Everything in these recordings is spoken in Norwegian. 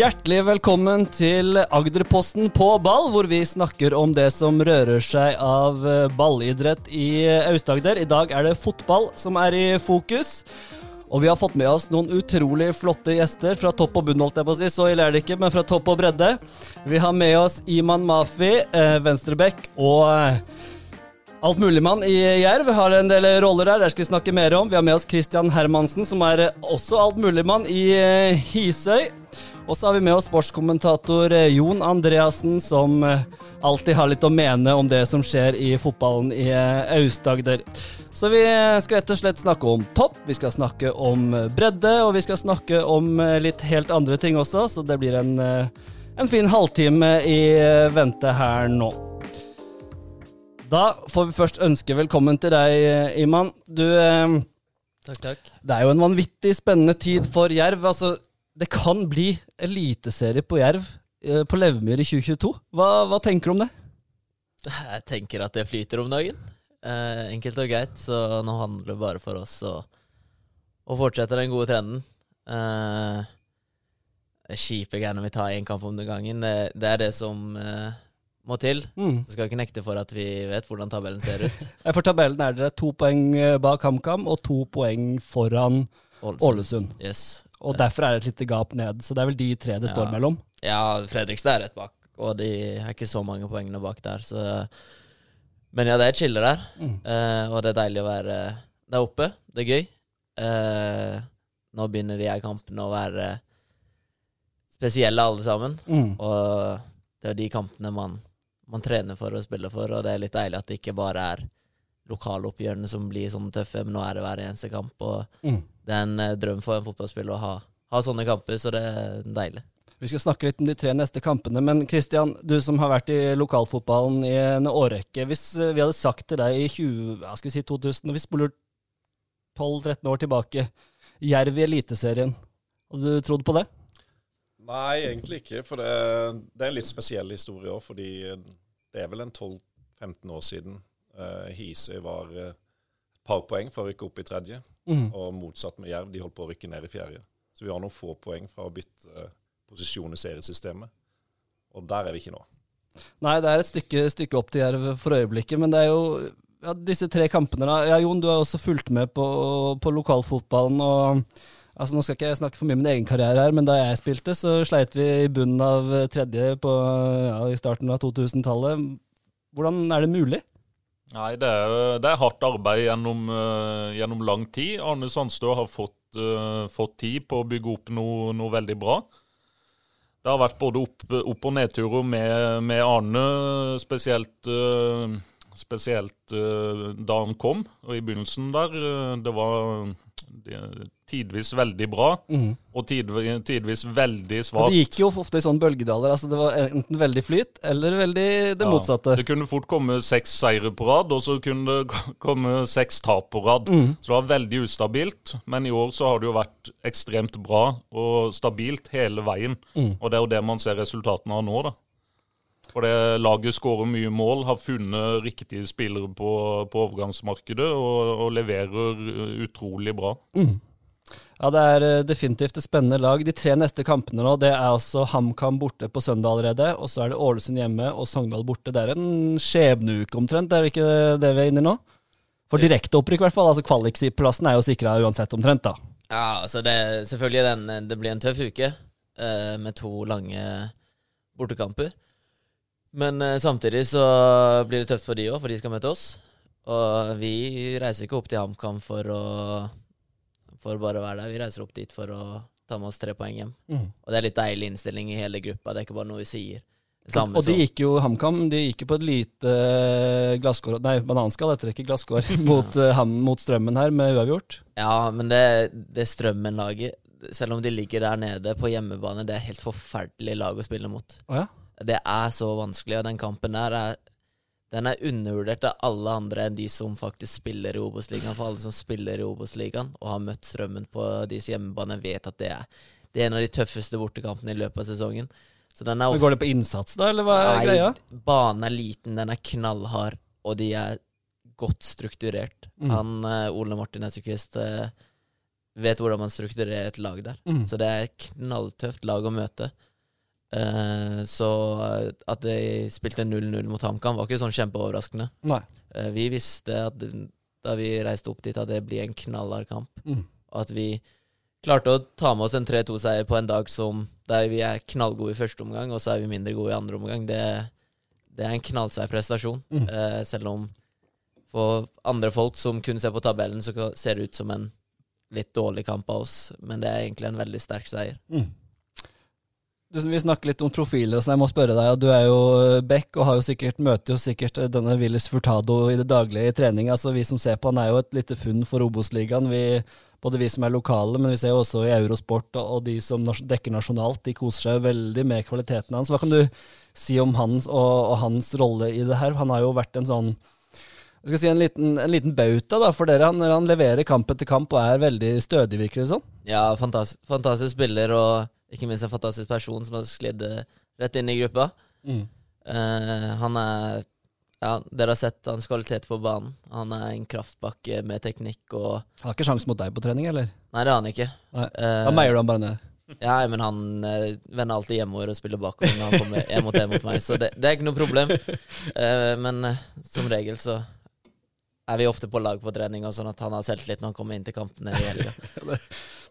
Hjertelig velkommen til Agderposten på ball, hvor vi snakker om det som rører seg av eh, ballidrett i Aust-Agder. I dag er det fotball som er i fokus. Og vi har fått med oss noen utrolig flotte gjester fra topp og bunn, holdt jeg på å si. Så ille er det ikke, men fra topp og bredde. Vi har med oss Iman Mafi, eh, venstrebekk, og eh, Altmuligmann i Jerv har en del roller der, det skal vi snakke mer om. Vi har med oss Christian Hermansen, som er også altmuligmann i eh, Hisøy. Og så har vi med oss sportskommentator eh, Jon Andreassen, som eh, alltid har litt å mene om det som skjer i fotballen i Aust-Agder. Så vi skal rett og slett snakke om topp, vi skal snakke om bredde, og vi skal snakke om litt helt andre ting også, så det blir en, en fin halvtime i vente her nå. Da får vi først ønske velkommen til deg, eh, Iman. Du, eh, Takk, takk. det er jo en vanvittig spennende tid for Jerv. Altså, det kan bli eliteserie på Jerv eh, på Levemyr i 2022. Hva, hva tenker du om det? Jeg tenker at det flyter om dagen. Eh, enkelt og greit, så nå handler det bare for oss å, å fortsette den gode trenden. Eh, kjipe greiene vi tar én kamp om den gangen. Det, det er det som eh, må til. Mm. Så skal vi ikke nekte for at vi vet hvordan tabellen ser ut. For tabellen er dere to poeng eh, bak HamKam og to poeng foran Ålesund. Yes. Og derfor er det et lite gap ned. Så det er vel de tre det står Ja. mellom. Ja, Fredrikstad er rett bak, og de er ikke så mange poengene bak der, så Men ja, det er chille der, Mm. Uh, og det er deilig å være der oppe. Det er gøy. Uh, nå begynner de her kampene å være spesielle, alle sammen, Mm. og det er de kampene man, man trener for og spiller for, og det er litt deilig at det ikke bare er lokaloppgjørene som blir sånn tøffe, men nå er det hver eneste kamp, og Mm. det er en eh, drøm for en fotballspiller å ha, ha sånne kamper, så det er deilig. Vi skal snakke litt om de tre neste kampene, men Kristian, du som har vært i lokalfotballen i en årrekke. Hvis eh, vi hadde sagt til deg i 20, ja, skal vi si 2000, og vi spoler 12-13 år tilbake, Jerv i Eliteserien, hadde du trodd på det? Nei, egentlig ikke. For det, det er en litt spesiell historie òg. Fordi det er vel en 12-15 år siden uh, Hisøy var eh, et par poeng for å rykke opp i tredje. Mm. Og motsatt med Jerv, de holdt på å rykke ned i fjerde. Så vi har noen få poeng fra å bytte eh, posisjon i seriesystemet. Og der er vi ikke nå. Nei, det er et stykke, stykke opp til Jerv for øyeblikket, men det er jo ja, disse tre kampene. da. Ja, Jon, du har også fulgt med på, på lokalfotballen. og altså Nå skal ikke jeg snakke for mye om min egen karriere her, men da jeg spilte, så sleit vi i bunnen av tredje på, ja, i starten av 2000-tallet. Hvordan er det mulig? Nei, det er, det er hardt arbeid gjennom, uh, gjennom lang tid. Arne Sandstø har fått, uh, fått tid på å bygge opp noe, noe veldig bra. Det har vært både opp, opp- og nedturer med, med Arne, spesielt, uh, spesielt eh, da han kom. Og i begynnelsen der, eh, det var tidvis veldig bra, og tidvis, tidvis veldig svakt. det gikk jo ofte i sånne bølgedaler. altså Det var enten veldig flyt, eller veldig det Ja, motsatte. Det kunne fort komme seks seire på rad, og så kunne det komme seks tap på rad. Mm. Så det var veldig ustabilt. Men i år så har det jo vært ekstremt bra og stabilt hele veien. Mm. Og det er jo det man ser resultatene av nå, da. For det laget skårer mye mål, har funnet riktige spillere på, på overgangsmarkedet og, og leverer uh, utrolig bra. Ja, Det er eh, definitivt et spennende lag. De tre neste kampene nå, det er altså HamKam borte på søndag allerede. Og så er det Ålesund hjemme og Sogndal borte. Det er en skjebneuke omtrent, er det ikke det vi er inne i nå? For direkteopprykk, i hvert fall. altså Kvalikplassen er jo sikra uansett omtrent, da. Ja, altså det, selvfølgelig den, det blir en tøff uke eh, med to lange bortekamper. Men eh, samtidig så blir det tøft for de òg, for de skal møte oss. Og vi reiser ikke opp til HamKam for å for bare å være der. Vi reiser opp dit for å ta med oss tre poeng hjem. Mm. Og det er litt deilig innstilling i hele gruppa. Det er ikke bare noe vi sier. Samme Og de gikk jo HamKam de gikk jo på et lite eh, glasskår Nei, bananskall heter det ikke, glasskår, mot, ja. ham, mot Strømmen her med uavgjort. Ja, men det, det Strømmen-laget, selv om de ligger der nede på hjemmebane, det er helt forferdelig lag å spille mot. Oh, ja? Det er så vanskelig, og den kampen der er den er undervurdert av alle andre enn de som faktisk spiller i Obos-ligaen. For alle som spiller i Obos-ligaen og har møtt Strømmen på deres hjemmebane, vet at det er, det er en av de tøffeste bortekampene i løpet av sesongen. Så den Men Går det på innsats, da, eller hva er Nei, greia? Banen er liten, den er knallhard, og de er godt strukturert. Mm. Han eh, Ole Martin Essekvist eh, vet hvordan man strukturerer et lag der. Mm. Så det er et knalltøft lag å møte. Eh, så at de spilte 0-0 mot HamKam, var ikke sånn kjempeoverraskende. Eh, vi visste at da vi reiste opp dit, at det blir en knallhard kamp. Mm. Og at vi klarte å ta med oss en 3-2-seier på en dag som der vi er knallgode i første omgang, og så er vi mindre gode i andre omgang. Det, det er en knallseig prestasjon. Mm. Eh, selv om for andre folk som kun ser på tabellen, så ser det ut som en litt dårlig kamp av oss. Men det er egentlig en veldig sterk seier. Mm. Vi snakker litt om profiler, og sånn. jeg må spørre deg. Du er jo eh, back og har jo sikkert, møter jo sikkert eh, denne Willis Furtado i det daglige i trening. Altså Vi som ser på han er jo et lite funn for Obos-ligaen. Både vi som er lokale, men vi ser jo også i Eurosport og, og de som dekker nasjonalt. De koser seg jo veldig med kvaliteten hans. Hva kan du si om hans og, og hans rolle i det her? Han har jo vært en sånn jeg skal si en liten, en liten bauta da, for dere. Han, han leverer kamp etter kamp og er veldig stødig, virker det som. Ja, fantastisk, fantastisk spiller, og ikke minst en fantastisk person som har sklidd eh, rett inn i gruppa. Eh, han er Ja, dere har sett hans kvalitet på banen. Han er en kraftbakke med teknikk og Han har ikke sjans mot deg på trening, eller? Nei, det har han ikke. Nei. Eh, Da meier du han bare ned. Ja, men han vender alltid hjemover og spiller bakover når han kommer én mot én mot meg, så det, det er ikke noe problem. Men som regel så er vi ofte på lag på trening, og sånn at han har selvtillit når han kommer inn til kampene i helga.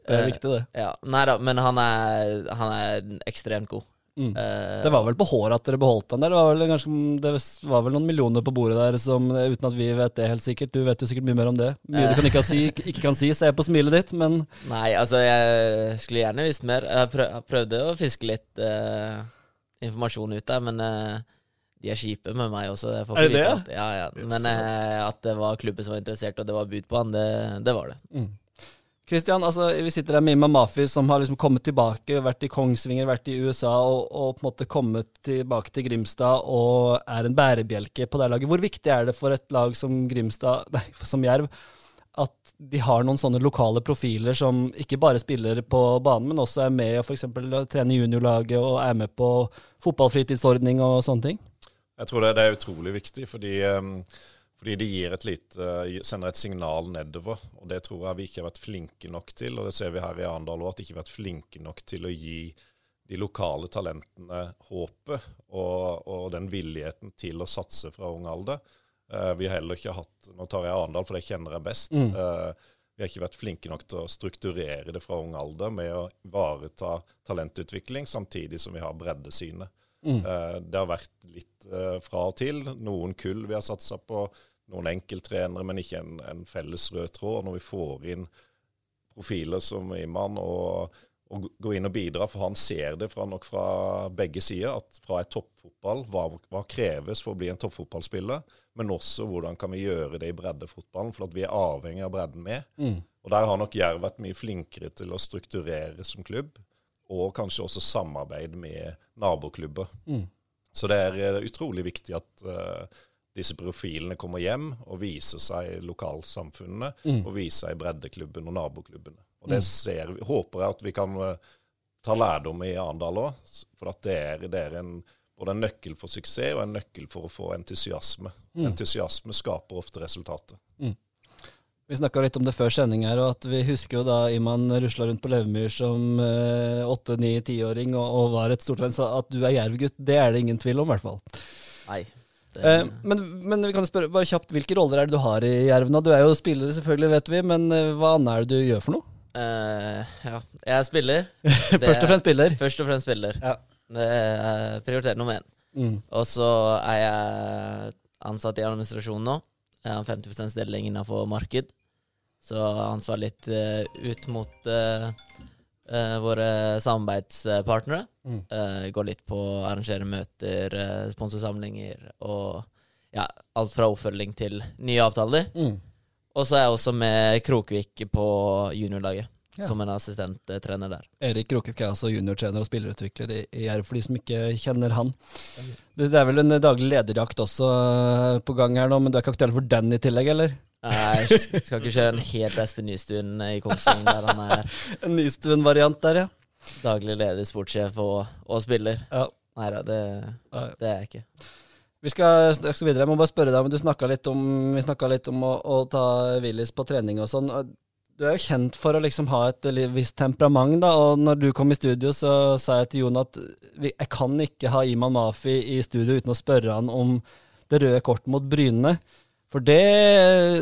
Det er Eh, viktig, det. Ja, Nei da, men han er, han er ekstremt god. Mm. Uh, Det var vel på håret at dere beholdt han der. Det var vel, ganske, det var vel noen millioner på bordet der, som, uten at vi vet det helt sikkert. Du vet jo sikkert mye mer om det. Mye du kan ikke, si, ikke kan si, ser på smilet ditt, men Nei, altså, jeg skulle gjerne visst mer. Jeg prøvde å fiske litt eh, informasjon ut der, men eh, de er kjipe med meg også. Er det det? At, Ja, ja. Men eh, at det var klubben som var interessert, og det var bud på han, det, det var det. Kristian, altså, vi sitter her med Imam Mafi, som har liksom kommet tilbake, vært i Kongsvinger, vært i USA, og, og på en måte kommet tilbake til Grimstad og er en bærebjelke på det laget. Hvor viktig er det for et lag som Grimstad, nei, som Jerv, at de har noen sånne lokale profiler som ikke bare spiller på banen, men også er med og f.eks. trener juniorlaget og er med på fotballfritidsordning og sånne ting? Jeg tror det, det er utrolig viktig, fordi, um, fordi det et lite, uh, sender et signal nedover. Og det tror jeg vi ikke har vært flinke nok til, og det ser vi her i Arendal òg, at vi ikke har vært flinke nok til å gi de lokale talentene håpet og, og den villigheten til å satse fra ung alder. Uh, vi har heller ikke hatt Nå tar jeg Arendal, for det kjenner jeg best. Mm. Uh, vi har ikke vært flinke nok til å strukturere det fra ung alder med å ivareta talentutvikling, samtidig som vi har breddesynet. Mm. Eh, Det har vært litt eh, fra og til. Noen kull vi har satsa på, noen enkelttrenere, men ikke en, en felles rød tråd. Når vi får inn profiler som Iman og, og går inn og bidrar, for han ser det fra, nok fra begge sider, at fra et toppfotball, hva, hva kreves for å bli en toppfotballspiller, men også hvordan kan vi gjøre det i breddefotballen, for at vi er avhengig av bredden med. Mm. Og der har nok Jerv vært mye flinkere til å strukturere som klubb, og kanskje også samarbeid med naboklubber. Mm. Så det er eh, utrolig viktig at uh, disse profilene kommer hjem og viser seg i lokalsamfunnene, Mm. og viser seg i breddeklubben og naboklubbene. Og det ser, håper jeg at vi kan uh, ta lærdom i Arendal òg, for at det er, det er en, både en nøkkel for suksess og en nøkkel for å få entusiasme. Mm. Entusiasme skaper ofte resultater. Vi snakka litt om det før sending her, og at vi husker jo da Iman rusla rundt på Levemyr som åtte-, ni-, tiåring og, og var et stort talent. Så at du er jervgutt, det er det ingen tvil om, i hvert fall. Nei. Det, Eh, men, men vi kan jo spørre bare kjapt, hvilke roller er det du har i Jerv nå? Du er jo spiller, selvfølgelig, vet vi, men eh, hva annet er det du gjør for noe? Uh, ja, jeg er spiller. Først og fremst spiller. Først og fremst spiller. Ja. Det er prioritet nummer én. Mm. Og så er jeg ansatt i administrasjonen nå. Jeg har en 50% stilling innenfor marked. Så han svarer litt uh, ut mot uh, uh, våre samarbeidspartnere. Mm. Går litt på å arrangere møter, sponsorsamlinger og ja, alt fra oppfølging til nye avtaler. Mm. Og så er jeg også med Krokvik på juniorlaget, Ja. som en assistenttrener der. Erik Krokevik er altså juniortrener og spillerutvikler i Jerv, for de som ikke kjenner han. Det, er vel en daglig lederjakt også på gang her nå, men du er ikke aktuell for den i tillegg, eller? Jeg skal ikke kjøre en helt Espen Nystuen i Kongsvinger, der han er En Nystuen-variant der, ja. daglig leder, sportssjef og, og spiller. ja. Nei da, det, det er jeg ikke. Vi skal straks videre. Jeg må bare spørre deg, men du snakka litt om, vi snakket litt om å, å ta Willis på trening og sånn. Du er jo kjent for å liksom ha et visst temperament, da, og når du kom i studio, så sa jeg til Jon at jeg kan ikke ha Iman Mafi i studio uten å spørre han om det røde kortet mot Bryne. For det,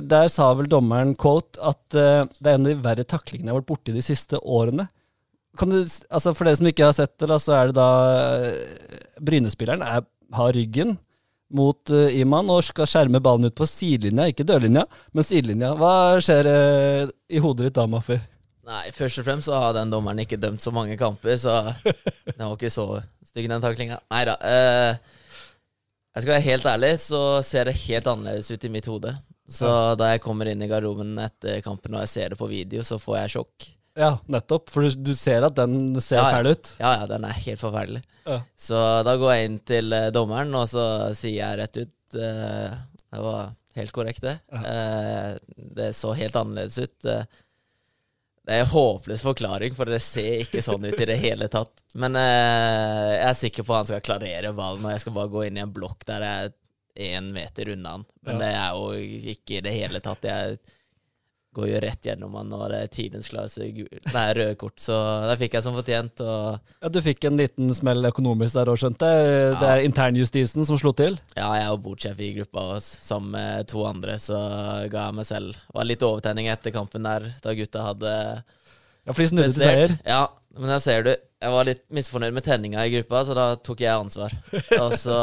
der sa vel dommeren quote at uh, det er en av de verre taklingene jeg har vært borti de siste årene. Kan du, altså For dere som ikke har sett det, da, så er det da eh, Bryne-spilleren er- har ryggen mot uh, Iman og skal skjerme ballen ut på sidelinja, ikke dørlinja, men sidelinja. Hva skjer uh, i hodet ditt da, Maffi? Nei, først og fremst så har den dommeren ikke dømt så mange kamper, så den var ikke så stygg, den taklinga. Nei da. Eh, jeg skal være helt ærlig, så ser det helt annerledes ut i mitt hode. Så da jeg kommer inn i garderoben etter kampen og jeg ser det på video, så får jeg sjokk. Ja, nettopp. For du, du ser at den ser Ja, ja. fæl ut. Ja, ja, den er helt forferdelig. Ja. Så da går jeg inn til eh, dommeren, og så sier jeg rett ut uh, Det var helt korrekt, det. Uh, det så helt annerledes ut. Eh, det er en håpløs forklaring, for det ser ikke sånn ut i det hele tatt. Men eh, jeg er sikker på at han skal klarere ballen, og jeg skal bare gå inn i en blokk der jeg er én meter unna han. Men Ja. det er jo ikke i det hele tatt. Jeg går jo rett gjennom han, og det er tidens klareste gu- nei, røde kort. Så det fikk jeg som fortjent. og... Ja, Du fikk en liten smell økonomisk der òg, skjønte jeg. Det er internjustisen som slo til. Ja, jeg og bordsjef i gruppa og sammen med to andre, så ga jeg meg selv Det var litt overtenning etter kampen der, da gutta hadde Ja, for de snudde til seier. Ja, men der ser du. Jeg var litt misfornøyd med tenninga i gruppa, så da tok jeg ansvar. Og så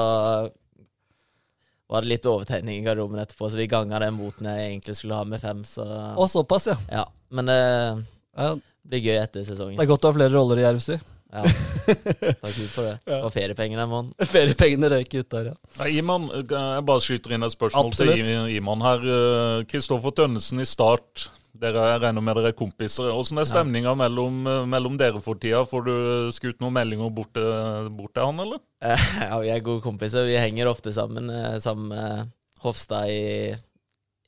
var det litt overtenning i garderoben etterpå, så vi ganga den boten jeg egentlig skulle ha med fem, så og såpass, ja. Ja. Men det ja. blir gøy etter sesongen. Det er godt å ha flere roller i Jerv, si. Ja. Takk Gud for det. Ja. Og feriepengene en måned. Feriepengene røyk ut der, ja. Nei, Iman, jeg bare skyter inn et spørsmål Absolutt. til Iman her. Eh, Kristoffer Tønnesen i Start, dere jeg regner med dere er kompiser. Hvordan er stemninga mellom, eh, mellom dere for tida? Får du skutt noen meldinger bort til, bort til han, eller? Eh, Ja, vi er gode kompiser. Vi henger ofte sammen, eh, sammen med Hofstad i,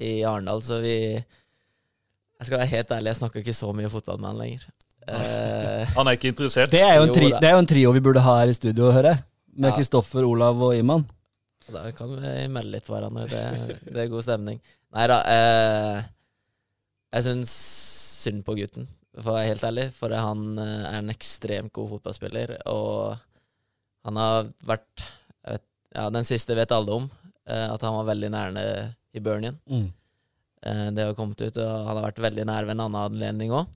i Arendal, så vi Jeg skal være helt ærlig, jeg snakker ikke så mye fotball med han lenger. Eh, Han er ikke interessert? Det er jo en, tri det er jo en trio vi burde ha her i studio, hører jeg. Med Ja. Kristoffer, Olav og Iman. da kan vi melde litt hverandre. Det, det er god stemning. Nei da. Eh, jeg syns synd på gutten, for å være helt ærlig. For han eh, er en ekstremt god fotballspiller, og han har vært jeg vet, Ja, den siste vet alle om. eh, at han var veldig nærme i Burnien Mm. Eh, Det har kommet ut, og han har vært veldig nær ved en annen anledning òg.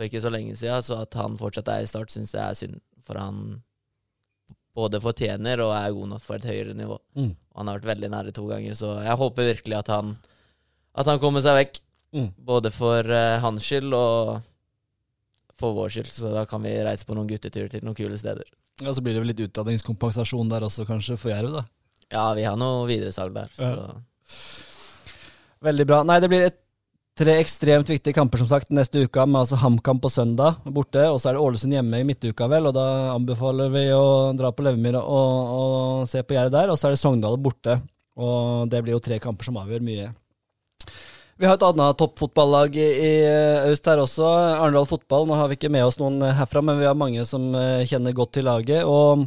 For ikke så lenge siden, så at han fortsatt er i start, syns jeg er synd. For han både fortjener og er god nok for et høyere nivå. Mm. Han har vært veldig nære to ganger, så jeg håper virkelig at han At han kommer seg vekk. Mm. Både for uh, hans skyld og for vår skyld, så da kan vi reise på noen gutteturer til noen kule steder. Ja, Så blir det vel litt utdanningskompensasjon der også, kanskje, for Jerv, da. Ja, vi har noe videresalg der, Ja. så Veldig bra. Nei, det blir et, tre ekstremt viktige kamper som sagt neste uke, med altså HamKam på søndag borte, og så er det Ålesund hjemme i midtuka, vel, og da anbefaler vi å dra på Levermyra og, og se på gjerdet der, og så er det Sogndal borte, og det blir jo tre kamper som avgjør mye. Vi har et annet toppfotballag i, i øst her også, Arendal fotball. Nå har vi ikke med oss noen herfra, men vi har mange som eh, kjenner godt til laget. og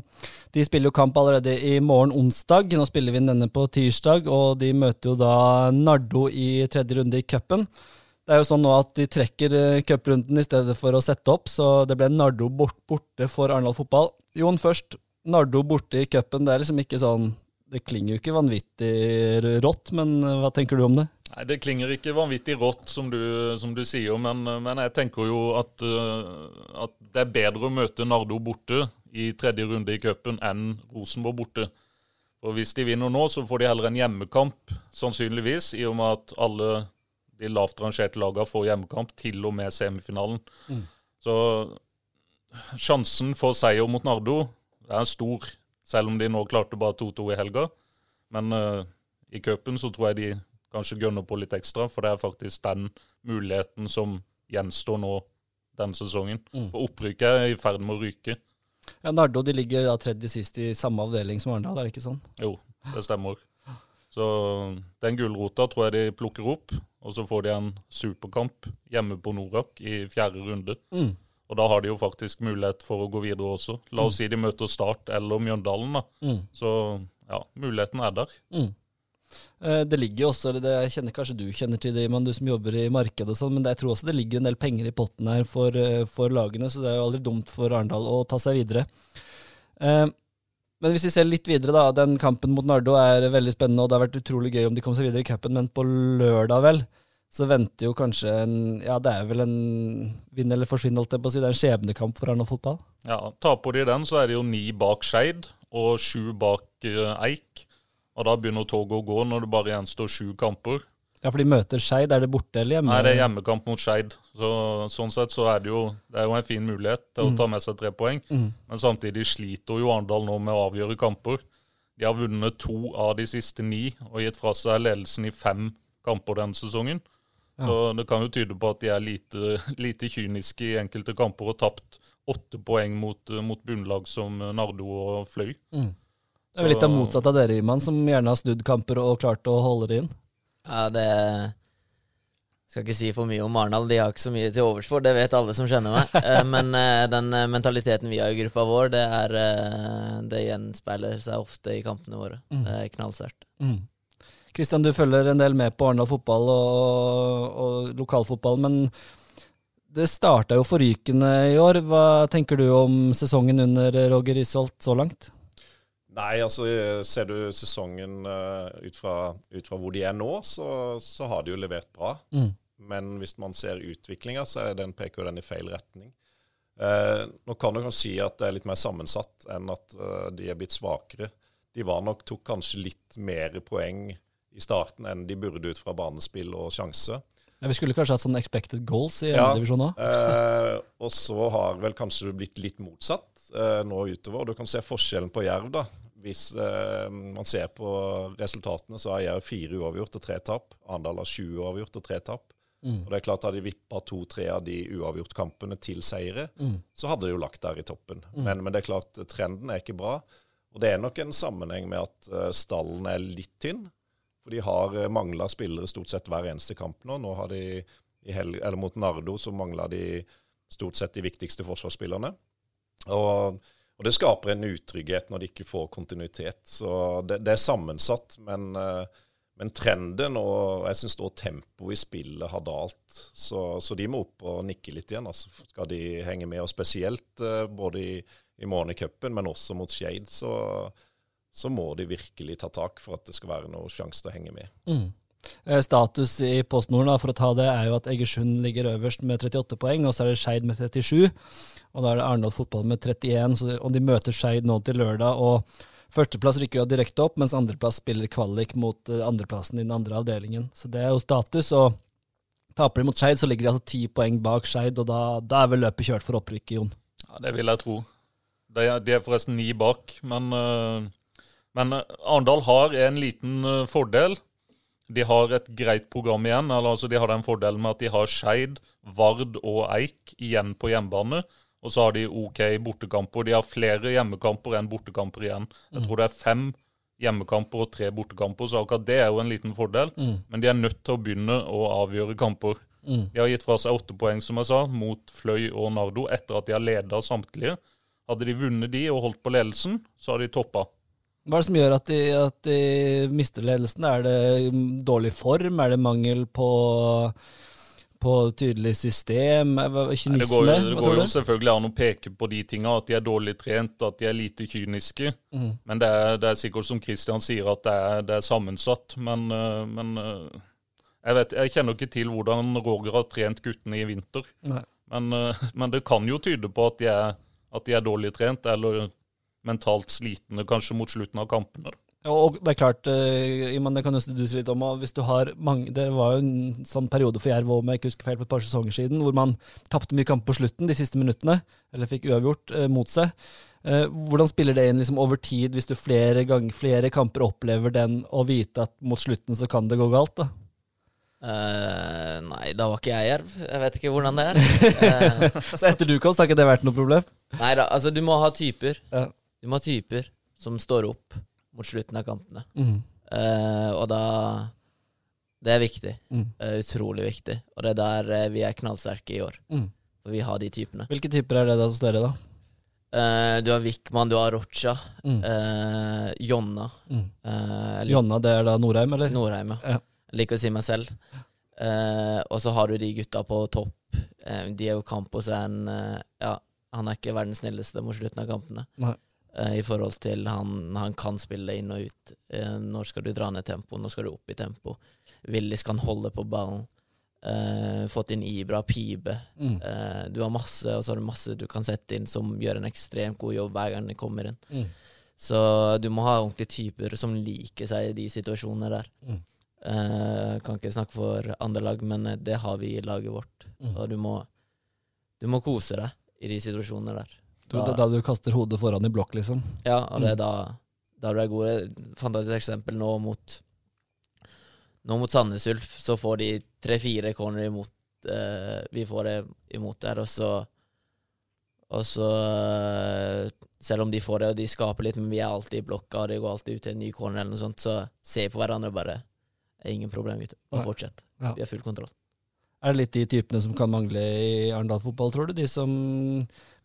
de spiller jo kamp allerede i morgen onsdag. Nå spiller vi denne på tirsdag, og de møter jo da Nardo i tredje runde i cupen. Det er jo sånn nå at de trekker eh, cuprunden i stedet for å sette opp, så det ble Nardo bort, borte for Arendal fotball. Jon, først. Nardo borte i cupen, det er liksom ikke sånn Det klinger jo ikke vanvittig rått, men eh, hva tenker du om det? Nei, Det klinger ikke vanvittig rått, som du, som du sier, men, men jeg tenker jo at, uh, at det er bedre å møte Nardo borte i tredje runde i cupen enn Rosenborg borte. Og Hvis de vinner nå, så får de heller en hjemmekamp, sannsynligvis, i og med at alle de lavt rangerte lagene får hjemmekamp til og med semifinalen. Mm. Så sjansen for seier mot Nardo er stor, selv om de nå klarte bare 2-2 i helga. Men uh, i cupen så tror jeg de kanskje gønner på litt ekstra, for det er faktisk den muligheten som gjenstår nå denne sesongen. Mm. For opprykket er i ferd med å ryke. Ja, Nardo de ligger da tredje sist i samme avdeling som Arendal, er det ikke sånn? Jo, det stemmer. Så den gulrota tror jeg de plukker opp, og så får de en superkamp hjemme på Norak i fjerde runde. Mm. Og da har de jo faktisk mulighet for å gå videre også. La oss si de møter Start eller Mjøndalen, da. Mm. Så ja, muligheten er der. Mm. Eh, Det ligger jo også, det jeg kjenner kanskje du kjenner til det, men du som jobber i markedet og sånn, men jeg tror også det ligger en del penger i potten her for, eh, for lagene, så det er jo aldri dumt for Arendal å ta seg videre. Eh, Men hvis vi ser litt videre, da. Den kampen mot Nardo er veldig spennende, og det har vært utrolig gøy om de kom seg videre i cupen, men på lørdag, vel, så venter jo kanskje en Ja, det er vel en vinn eller forsvinn, holdt jeg på å si. Det er en skjebnekamp for Arendal fotball. Ja, Taper de den, så er det jo ni bak Skeid og sju bak Eik. Og da begynner toget å gå når det bare gjenstår sju kamper. Ja, for de møter Skeid. Er det borte eller hjemme? Nei, det er hjemmekamp mot Skeid. Så, sånn sett så er det jo det er jo en fin mulighet til å ta med seg tre poeng. Mm. Men samtidig sliter jo Arendal nå med å avgjøre kamper. De har vunnet to av de siste ni og gitt fra seg ledelsen i fem kamper denne sesongen. Ja. Så det kan jo tyde på at de er lite, lite kyniske i enkelte kamper og tapt åtte poeng mot, mot bunnlag som Nardo og Fløy. Mm. Det er vel litt av motsatt av dere, Iman, som gjerne har snudd kamper og klart å holde det inn. Ja, det Skal ikke si for mye om Arendal, de har ikke så mye til overs for, det vet alle som kjenner meg. Eh, Men eh, den eh, mentaliteten vi har i gruppa vår, det er Det gjenspeiler seg ofte i kampene våre. Mm. Det er knallsterkt. Mm. Kristian, du følger en del med på Arendal fotball og, og lokalfotball, men det starta jo forrykende i år. Hva tenker du om sesongen under Roger Isholt så langt? Nei, altså ser du sesongen uh, ut, fra, ut fra hvor de er nå, så, så har de jo levert bra. Mm. Men hvis man ser utviklinga, så er den, peker den i feil retning. Eh, nå kan du kanskje si at det er litt mer sammensatt enn at eh, de er blitt svakere. De var nok, tok kanskje litt mer poeng i starten enn de burde ut fra banespill og sjanse. Ja, vi skulle kanskje hatt sånn expected goals i Ja. divisjon òg? Eh, og så har vel kanskje det blitt litt motsatt eh, nå utover. Du kan se forskjellen på Jerv, da. Hvis eh, man ser på resultatene, så har Jerv fire uavgjort og tre tap. Arendal har sju uavgjort og tre tap. Mm. Og det er klart Hadde de vippa to-tre av de uavgjort-kampene til seire, Mm. så hadde de jo lagt der i toppen. Men, men det er klart, trenden er ikke bra. Og det er nok en sammenheng med at eh, stallen er litt tynn. For de har uh, mangla spillere stort sett hver eneste kamp nå. Nå har de i eller mot Nardo så mangla de stort sett de viktigste forsvarsspillerne. Og, og det skaper en utrygghet når de ikke får kontinuitet. Så det, det er sammensatt, men, eh, men trenden og jeg syns også tempoet i spillet har dalt. Så, så de må opp og nikke litt igjen. Altså, skal de henge med, og spesielt eh, både i, i Månecupen, men også mot Skeid, så, så må de virkelig ta tak for at det skal være noe sjanse til å henge med. Mm. Eh, Status i Post Nord for å ta det, er jo at Egersund ligger øverst med 38 poeng, og så er det Skeid med 37. Og da er det Arendal fotball med 31, så, og de møter Skeid nå til lørdag. og Førsteplass rykker jo direkte opp, mens andreplass spiller kvalik mot eh, andreplassen i den andre avdelingen. Så det er jo status. og Taper de mot Skeid, så ligger de altså ti poeng bak Skeid, og da, da er vel løpet kjørt for opprykket, Jon. Ja, Det vil jeg tro. De er, de er forresten ni bak, men, øh, men øh, Arendal har en liten øh, fordel. De har et greit program igjen. eller altså De har den fordelen med at de har Skeid, Vard og Eik igjen på hjemmebane. Og så har de OK bortekamper. De har flere hjemmekamper enn bortekamper igjen. Jeg tror det er fem hjemmekamper og tre bortekamper, så akkurat det er jo en liten fordel. Mm. Men de er nødt til å begynne å avgjøre kamper. Mm. De har gitt fra seg åtte poeng, som jeg sa, mot Fløy og Nardo etter at de har leda samtlige. Hadde de vunnet de og holdt på ledelsen, så har de toppa. Hva er det som gjør at de, at de mister ledelsen? Er det dårlig form? Er det mangel på, på tydelig system? Kynisme? Det går, det går jo selvfølgelig an å peke på de tinga, at de er dårlig trent, at de er lite kyniske. Mm. Men det er, det er sikkert som Christian sier, at det er, det er sammensatt. Men, øh, men øh, jeg, vet, jeg kjenner ikke til hvordan Roger har trent guttene i vinter. Men, øh, men det kan jo tyde på at de er, at de er dårlig trent, eller mentalt slitne kanskje mot slutten av kampene. Ja, Og det er klart, eh, Iman, det kan du si litt om, hvis du har mange, Det var jo en sånn periode for Jerv om jeg ikke husker feil, for et par sesonger siden, hvor man tapte mye kamp på slutten, de siste minuttene, eller fikk uavgjort eh, mot seg. Eh, hvordan spiller det inn liksom, over tid, hvis du flere, gang, flere kamper opplever den, og vite at mot slutten så kan det gå galt? da? Uh, nei, da var ikke jeg jerv. Jeg vet ikke hvordan det er. Uh, så Etter du kom, så har ikke det vært noe problem? nei da, altså du må ha typer. Ja. Du må ha typer som står opp mot slutten av kampene. Mm. Uh, og da Det er viktig. Mm. Uh, utrolig viktig. Og det er der uh, vi er knallsterke i år. Mm. For vi har de typene. Hvilke typer er det da hos dere, da? Du har Wickman, du har Rocha, Mm. Jonna Mm. Jonna, det er da Norheim, eller? Norheim, ja. Ja. Jeg liker å si meg selv. Og så har du de gutta på topp. Eh, Diego Campos er en Ja, han er ikke verdens snilleste mot slutten av kampene. Nei. Eh, I forhold til han, han kan spille inn og ut. Eh, når skal du dra ned tempo? Når skal du opp i tempo? Willis kan holde på ballen. Eh, fått inn Ibra, Pibe. Mm. Eh, du har masse, og så har du masse du kan sette inn som gjør en ekstremt god jobb hver gang de kommer inn. Mm. Så du må ha ordentlige typer som liker seg i de situasjonene der. Mm. Eh, kan ikke snakke for andre lag, men det har vi i laget vårt. Mm. Og du må, du må kose deg i de situasjonene der. Det er da du kaster hodet foran i blokk, liksom? Ja, og det Mm. er da, da du er god. Fantastisk eksempel nå mot Nå mot Sandnes Ulf, så får de tre-fire corner imot eh, Vi får det imot der, og så Og så eh, Selv om de får det, og de skaper litt, men vi er alltid i blokka, og det går alltid ut til en ny corner eller noe sånt, så ser vi på hverandre og bare er Ingen problem, gutter. Bare fortsett. Ja. Vi har full kontroll. Er det litt de typene som kan mangle i Arendal fotball, tror du? De som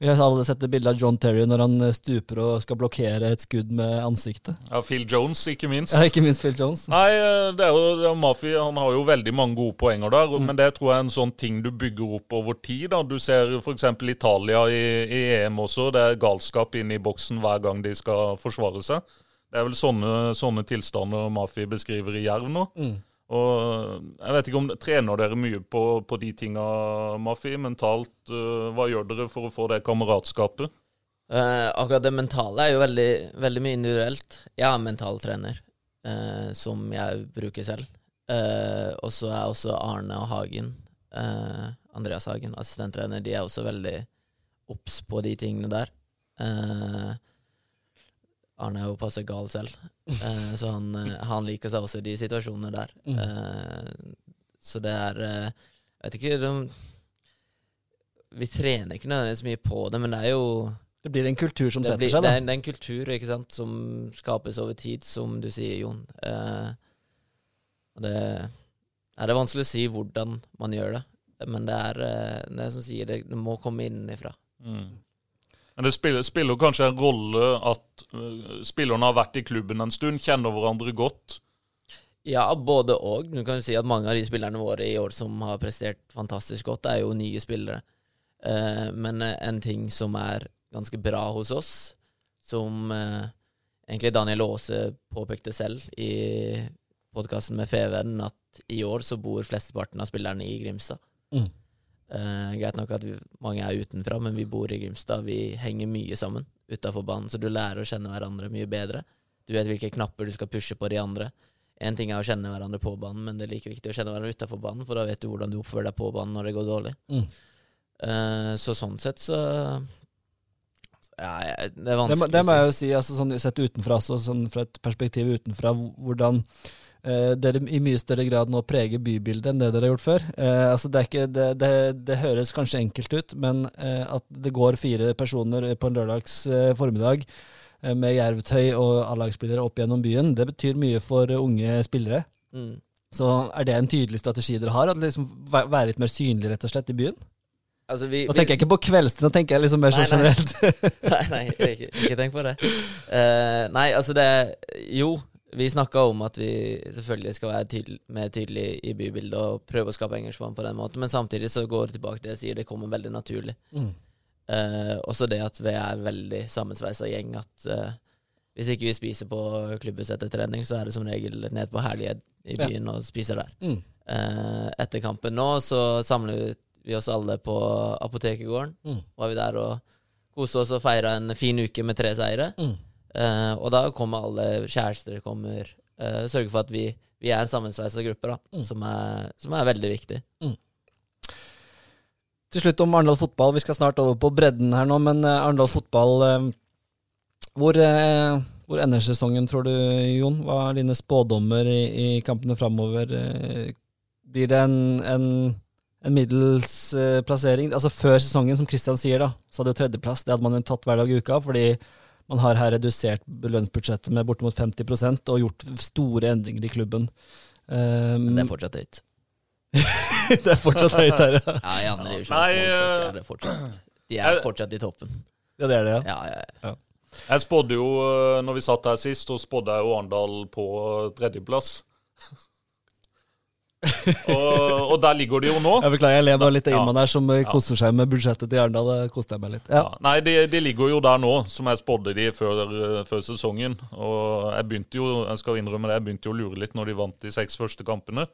Vi har alle sett et bilde av John Terry når han stuper og skal blokkere et skudd med ansiktet. Ja, Phil Jones, ikke minst. Ja, ikke minst Phil Jones. Nei, eh, det er jo, det er Mafi han har jo veldig mange gode poenger der, Mm. men det tror jeg er en sånn ting du bygger opp over tid. da. Du ser f.eks. Italia i, i EM også. Det er galskap inne i boksen hver gang de skal forsvare seg. Det er vel sånne, sånne tilstander Mafi beskriver i Jerv nå. Mm. Og jeg vet ikke om Trener dere mye på, på de tinga, Mafi, mentalt? eh, hva gjør dere for å få det kameratskapet? Eh, akkurat det mentale er jo veldig, veldig mye individuelt. Jeg er en mentaltrener eh, som jeg bruker selv. Eh, og så er også Arne og Hagen, eh, Andreas Hagen, assistenttrener, de er også veldig obs på de tingene der. Eh, Arne er jo passe gal selv, eh, så han, eh, han liker seg også i de situasjonene der. Mm. Eh, så det er eh, Jeg vet ikke de, Vi trener ikke nødvendigvis mye på det, men det er jo Det blir en kultur som setter blir, seg, det, da. er, det er en kultur ikke sant, som skapes over tid, som du sier, Jon. Eh, og det, er det vanskelig å si hvordan man gjør det, men det er, eh, det er som sier, det, det må komme innenfra. Mm. Men det spiller, spiller kanskje en rolle at uh, spillerne har vært i klubben en stund, kjenner hverandre godt. Ja, både og. Du kan jo si at mange av de spillerne våre i år som har prestert fantastisk godt, er jo nye spillere. Uh, men eh, en ting som er ganske bra hos oss, som uh, egentlig Daniel Aase påpekte selv i podkasten med Feven, at i år så bor flesteparten av spillerne i Grimstad. Mm. Eh, greit nok at vi, mange er utenfra, men vi bor i Grimstad. Vi henger mye sammen utafor banen, så du lærer å kjenne hverandre mye bedre. Du vet hvilke knapper du skal pushe på de andre. Én ting er å kjenne hverandre på banen, men det er like viktig å kjenne hverandre utafor banen, for da vet du hvordan du oppfører deg på banen når det går dårlig. Mm. Uh, så sånn sett så Ja, det er Det, vanskelig det må jeg jo si, altså, sånn, sett utenfra, så, sånn, fra et perspektiv utenfra, hvordan eh, dere i mye større grad nå preger bybildet enn det dere har gjort før. Eh, altså, det, er ikke, det, det, det høres kanskje enkelt ut, men eh, at det går fire personer på en lørdags formiddag med jervtøy og A-lagsspillere opp gjennom byen, det betyr mye for unge spillere. Mm. Så er det en tydelig strategi dere har? At liksom være litt mer synlig rett og slett i byen? Altså, vi, Nå tenker jeg ikke på kveldstid, nå tenker jeg liksom mer sånn generelt. nei, nei, ikke, ikke tenk på det. Uh, nei, altså det Jo, vi snakka om at vi selvfølgelig skal være tydel, mer tydelige i bybildet og prøve å skape engasjement på den måten, men samtidig så går det tilbake til det jeg sier, det kommer veldig naturlig. Mm. Eh, også det at vi er veldig sammensveisa gjeng. At eh, hvis ikke vi spiser på klubbhuset etter trening, så er det som regel ned på Herlighet i Ja. byen og spiser der. Mm. Eh, etter kampen nå så samler vi oss alle på Apotekergården. Mm. Var vi der og koste oss og feira en fin uke med tre seire. Mm. Eh, og da kommer alle kjærester kommer uh, Sørger for at vi, vi er en sammensveisa gruppe, da, Mm. som, er, som er veldig viktig. Til slutt om Arendal fotball. Vi skal snart over på bredden her nå, men eh, Arendal fotball eh, hvor, eh, hvor ender sesongen, tror du, Jon? Hva er dine spådommer i, i kampene framover? Eh, blir det en, en, en middels eh, plassering? Altså Før sesongen, som Kristian sier, da, så hadde jo tredjeplass. Det hadde man jo tatt hver dag i uka, fordi man har her redusert lønnsbudsjettet med bortimot 50% og gjort store endringer i klubben. Um, Men det er fortsatt høyt. det er fortsatt høyt her, ja. Ja, i andre divisjon eh, er det fortsatt De er fortsatt i toppen. Ja, det er det, ja. Ja, ja, ja. Jeg spådde jo, eh, når vi satt her sist, så spådde jeg jo Arendal på eh, tredjeplass. og, og der ligger de jo nå. Jeg beklager, jeg ler bare litt av. Iman her, som eh, koser seg med budsjettet til Arendal. Det koster jeg meg litt. Ja. Ja, nei, de, de ligger jo der nå, som jeg spådde de før, eh, før sesongen. Og jeg begynte jo jeg skal innrømme det, jeg begynte jo å lure litt når de vant de seks første kampene.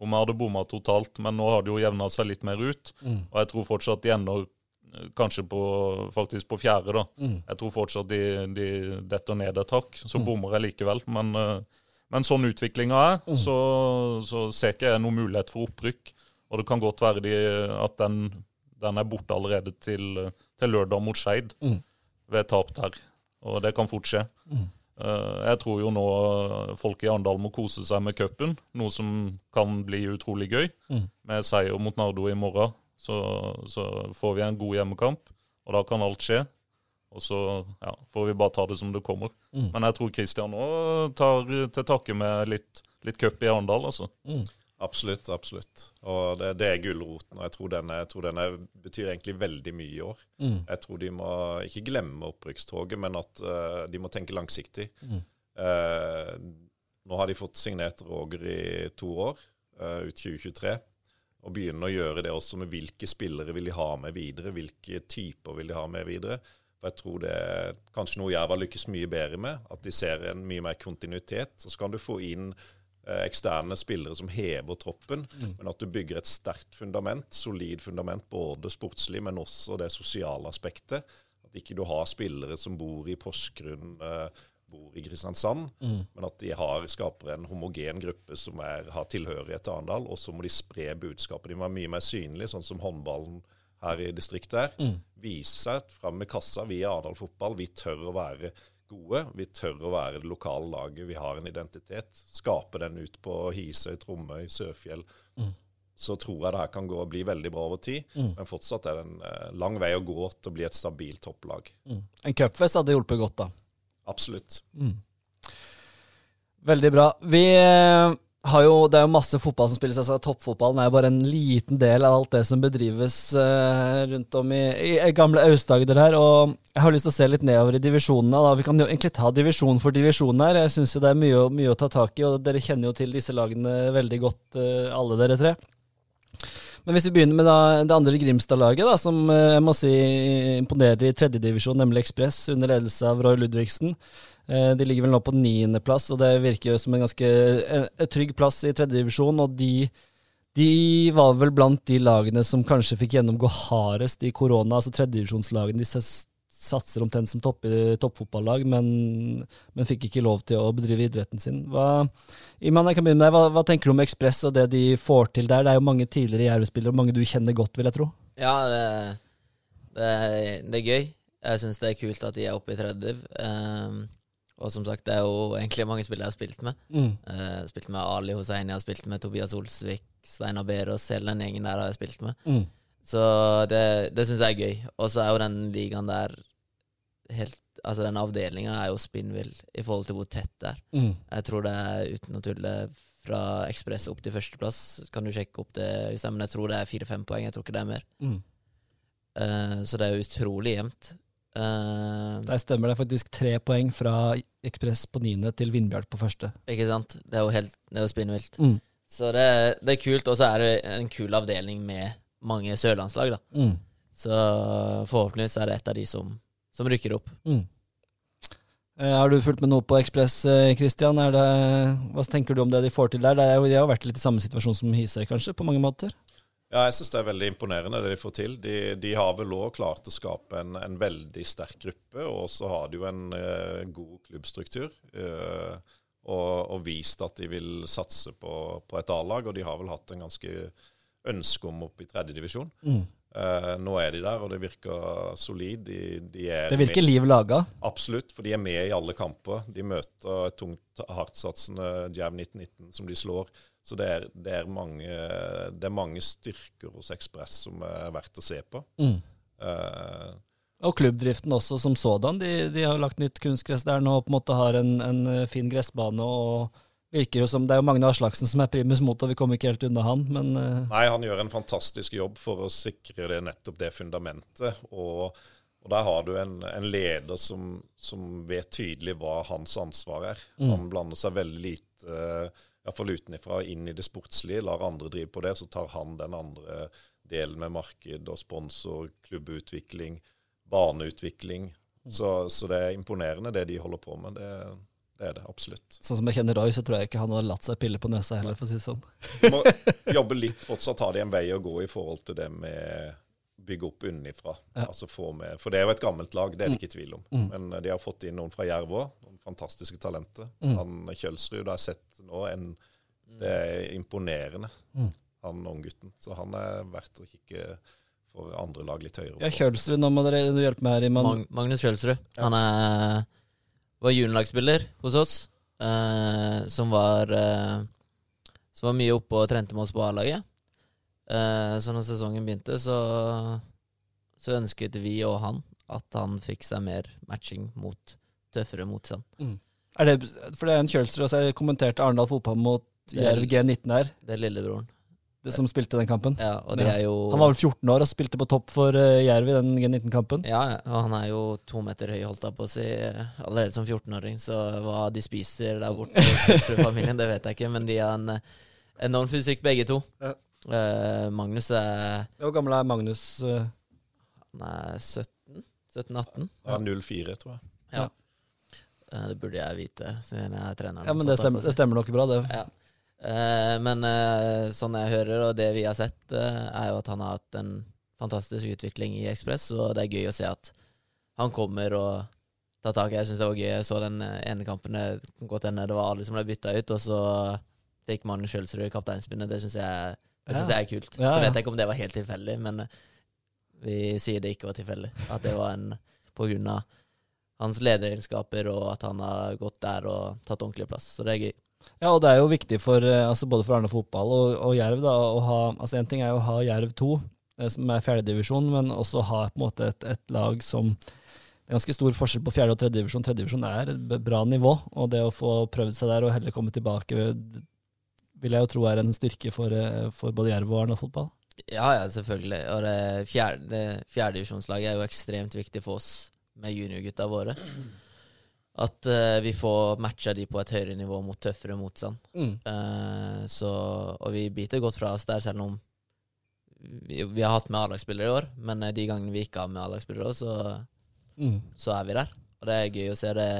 Om jeg hadde bomma totalt, men nå har det jo jevna seg litt mer ut. Mm. Og jeg tror fortsatt de ender eh, kanskje på, faktisk på fjerde, da. Mm. Jeg tror fortsatt de, de detter ned et hakk. Så bommer jeg likevel. Men, eh, men sånn utviklinga er, Mm. så, så ser ikke jeg noen mulighet for opprykk. Og det kan godt være de, at den, den er borte allerede til, til lørdag mot Skeid Mm. ved tap der. Og det kan fort skje. Mm. Eh, jeg tror jo nå folk i Arendal må kose seg med cupen, noe som kan bli utrolig gøy. Mm. Med seier mot Nardo i morgen, så, så får vi en god hjemmekamp. Og da kan alt skje. Og så ja, får vi bare ta det som det kommer. Mm. Men jeg tror Kristian nå tar til takke med litt, litt cup i Arendal, altså. Mm. Absolutt, absolutt. Og det, det er gulroten. Og jeg tror denne, jeg tror denne betyr egentlig veldig mye i år. Mm. Jeg tror de må ikke glemme opprykkstoget, men at uh, de må tenke langsiktig. Mm. Eh, nå har de fått signert Roger i to år, uh, ut 2023. Og begynne å gjøre det også med hvilke spillere vil de ha med videre, hvilke typer vil de ha med videre. For jeg tror det er kanskje noe Jerv har lykkes mye bedre med. At de ser en mye mer kontinuitet. Så kan du få inn eh, eksterne spillere som hever troppen, men at du bygger et sterkt fundament, solid fundament, både sportslig, men også det sosiale aspektet. At ikke du har spillere som bor i Porsgrunn, eh, bor i Kristiansand, men at de har, skaper en homogen gruppe som er, har tilhørighet til Arendal, og så må de spre budskapet. De må være mye mer synlige, sånn som håndballen her i distriktet her. Vise seg fram med kassa. Vi i Arendal fotball. Vi tør å være gode. Vi tør å være det lokale laget. Vi har en identitet. Skape den ut på Hisøy, Tromøy, Sørfjell. Så tror jeg det her kan gå og bli veldig bra over tid. Men fortsatt er det en eh, lang vei å gå til å bli et stabilt topplag. Mm. En cupfest hadde hjulpet godt, da. Absolutt. Veldig bra. Vi eh, jo, Det er jo masse fotball som spilles. altså Toppfotballen er jo bare en liten del av alt det som bedrives uh, rundt om i, i, i gamle Aust-Agder her. Og jeg har lyst til å se litt nedover i divisjonene. da. Vi kan jo egentlig ta divisjon for divisjon her. Jeg syns det er mye, mye å ta tak i, og dere kjenner jo til disse lagene veldig godt, uh, alle dere tre. Men hvis vi begynner med da, det andre Grimstad-laget, som eh, jeg må si imponerer i tredjedivisjon, nemlig Ekspress, under ledelse av Roy Ludvigsen. Eh, De ligger vel nå på niendeplass, og det virker jo som en ganske trygg plass i tredjedivisjon. Og de, de var vel blant de lagene som kanskje fikk gjennomgå hardest i korona. altså Tredjedivisjonslagene de satser omtrent som topp, toppfotballag, men, men fikk ikke lov til å bedrive idretten sin. Hva, Iman, jeg kan begynne med deg. Hva, hva tenker du om Ekspress og det de får til der? Det er jo mange tidligere Jerv-spillere, og mange du kjenner godt, vil jeg tro. Ja, det, det, det er gøy. Jeg syns det er kult at de er oppe i tredje. Ehm, og som sagt, det er jo egentlig mange spillere jeg har spilt med. Mm. Uh, spilt med Ali Hosseini, jeg har spilt med Tobias Olsvik, Steinar Berås, hele den gjengen der har jeg spilt med. Mm. Så det, det syns jeg er gøy. Og så er jo den ligaen der helt Altså, den avdelinga er jo spinnvill i forhold til hvor tett det er. Mm. Jeg tror det er uten å tulle fra Ekspress opp til førsteplass. Kan du sjekke opp det men jeg tror det er fire-fem poeng. Jeg tror ikke det er mer. Mm. Uh, så det er utrolig jevnt. Uh, Der stemmer det faktisk tre poeng fra Ekspress på niende til Vindbjart på første. ikke sant? Det er jo helt Det er jo spinnvilt. Mm. Så det, det er kult, og så er det en kul avdeling med mange sørlandslag, da. Mm. Så forhåpentligvis er det et av de som, som rykker opp. Mm. Eh, Har du fulgt med noe på Ekspress, eh, Christian? Er det, hva tenker du om det de får til der? Er De har vært litt i samme situasjon som Hisøy, kanskje, på mange måter? Ja, jeg syns det er veldig imponerende det de får til. De, de har vel òg klart å skape en, en veldig sterk gruppe, og så har de jo en eh, god klubbstruktur. eh, og, og vist at de vil satse på, på et A-lag, og de har vel hatt en ganske ønske om opp i tredjedivisjon. Mm. Uh, nå er de der, og det virker solid. De, de er Det virker liv laga. Absolutt, for de er med i alle kamper. De møter et tungt, hardtsatsende Jav 1919 som de slår. Så det er, det, er mange, det er mange styrker hos Ekspress som er verdt å se på. Mm. Uh, Og klubbdriften også som sådan. De, de har lagt nytt kunstgress der nå og på en måte har en, en fin gressbane. og virker jo som Det er jo Magne Aslaksen som er primus motor, vi kommer ikke helt unna han, men eh, nei, han gjør en fantastisk jobb for å sikre det, nettopp det fundamentet. Og Og der har du en, en leder som, som, vet tydelig hva hans ansvar er. Mm. Han blander seg veldig lite, iallfall utenfra, inn i det sportslige. Lar andre drive på det, så tar han den andre delen med marked og sponsor, klubbutvikling, baneutvikling. Mm. Så, så, det er imponerende det de holder på med. Det, det er det absolutt. Sånn som jeg kjenner Roy, så tror jeg ikke han har latt seg pille på nesa heller, for å si det sånn. Du må jobbe litt fortsatt, ha det en vei å gå i forhold til det med bygge opp unnifra. Ja. Altså med, for det er jo et gammelt lag, det er det mm. ikke tvil om. Mm. Men eh, de har fått inn noen fra Jerv òg, noen fantastiske talenter. Mm. Han Kjølsrud har jeg sett nå, en, det er imponerende, mm. han unggutten. Så han er verdt å kikke for andre lag litt høyere. Ja, Kjølsrud, nå må dere hjelpe meg her. Man Magnus Kjølsrud. Ja. Han er, var juniorlagsspiller hos oss, eh, som var eh, som var mye oppe og trente med oss på A-laget. Eh, så når sesongen begynte, så, så, ønsket vi og han at han fikk seg mer matching mot tøffere motstand. Mm. Er det, for det er en Kjølsrud også. Jeg kommenterte Arendal fotball mot Jerv G19 her. Det er lillebroren. Det som spilte den kampen? Ja, og de er jo... Han var vel 14 år og spilte på topp for uh, Jerv i den G19-kampen? Ja, og han er jo to meter høy, holdt jeg på å si, allerede som 14-åring. Så hva de spiser der borte hos familien, det vet jeg ikke, men de har en enorm fysikk, begge to. Ja. Uh, Magnus er Hvor gammel er Magnus? Uh? Han er 17? 17-18? Ja, 04, tror jeg. Ja. Uh, det burde jeg vite, siden jeg er treneren. Ja, Men det stemmer, det stemmer nok bra, det. Ja. Men sånn jeg hører, og det vi har sett, er jo at han har hatt en fantastisk utvikling i Ekspress, og det er gøy å se at han kommer og tar tak. Jeg syns det var gøy. Jeg så den ene kampen, det godt hende det var alle som ble bytta ut, og så fikk Magnus Skjølsrud kapteinspinnet. Det syns jeg det synes jeg er kult. Så vet jeg ikke om det var helt tilfeldig, men eh, vi sier det ikke var tilfeldig. At det var en på grunn av hans lederegenskaper og at han har gått der og tatt ordentlig plass. Så det er gøy. Ja, og det er jo viktig for eh, altså både for Arne fotball og, og Jerv da, å ha altså En ting er jo å ha Jerv 2, eh, som er fjerdedivisjon, men også ha på en måte et, et, lag som Det er ganske stor forskjell på fjerde- og tredjedivisjon. Tredjedivisjon er et bra nivå, og det å få prøvd seg der og heller komme tilbake vil jeg jo tro er en styrke for, eh, for både Jerv og Arne fotball. Ja, ja, selvfølgelig. Og det fjerde, fjerdedivisjonslaget er jo ekstremt viktig for oss med juniorgutta våre. At uh, vi får matcha de på et høyere nivå mot tøffere motstand. Mm. Uh, så, og vi biter godt fra oss der, selv om vi, vi har hatt med A-lagsspillere i år. Men de gangene vi ikke har med A-lagsspillere, så, mm. så er vi der. Og det er gøy å se. Det,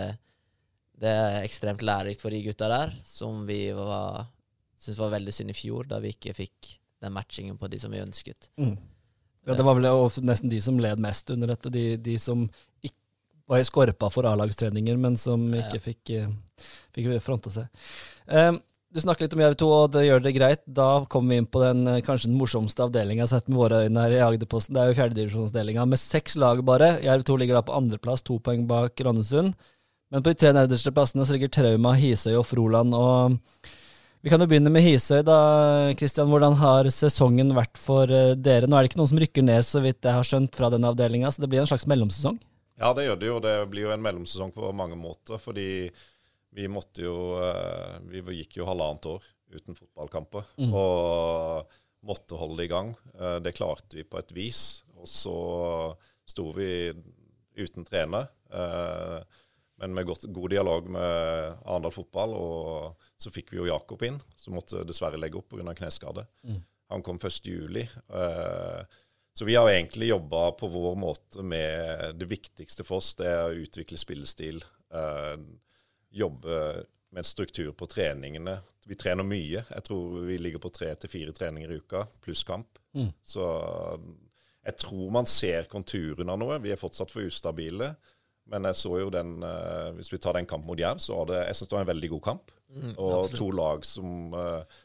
det er ekstremt lærerikt for de gutta der, som vi syntes var veldig synd i fjor, da vi ikke fikk den matchingen på de som vi ønsket. Mm. Ja, Det var vel nesten de som led mest under dette. De, de som ikke var i skorpa for A-lagstreninger, men som ikke fikk, eh, fikk fronta seg. Um, du snakker litt om Jerv 2, og det gjør det greit. Da kommer vi inn på den eh, kanskje den morsomste avdelinga sett med våre øyne her i Agderposten. Det er jo fjerdedivisjonsdelinga med seks lag bare. Jerv 2 ligger da på andreplass, to poeng bak Randesund. Men på de tre nederste plassene så ligger Trauma, Hisøy og Froland. og vi kan jo begynne med Hisøy. da, Kristian. Hvordan har sesongen vært for eh, dere? Nå er det ikke noen som rykker ned, så vidt jeg har skjønt, fra den avdelinga, så det blir en slags mellomsesong? Ja, det gjør det jo. Det blir jo en mellomsesong på mange måter. Fordi vi måtte jo eh, Vi gikk jo halvannet år uten fotballkamper. Mm. Og måtte holde det i gang. Eh, det klarte vi på et vis. Og så sto vi uten trener men med godt, god dialog med Arendal fotball. Og så fikk vi jo Jakob inn, som måtte dessverre legge opp pga. kneskade. Mm. Han kom 1.7. Uh, så vi har egentlig jobba på vår måte med det viktigste for oss. Det er å utvikle spillestil. Uh, jobbe med en struktur på treningene. Vi trener mye. Jeg tror vi ligger på tre til fire treninger i uka, pluss kamp. Mm. Så jeg tror man ser konturene av noe. Vi er fortsatt for ustabile. Men jeg så jo den uh, Hvis vi tar den kampen mot Jerv, så var det jeg synes det var en veldig god kamp. Mm, og absolutt. to lag som, uh,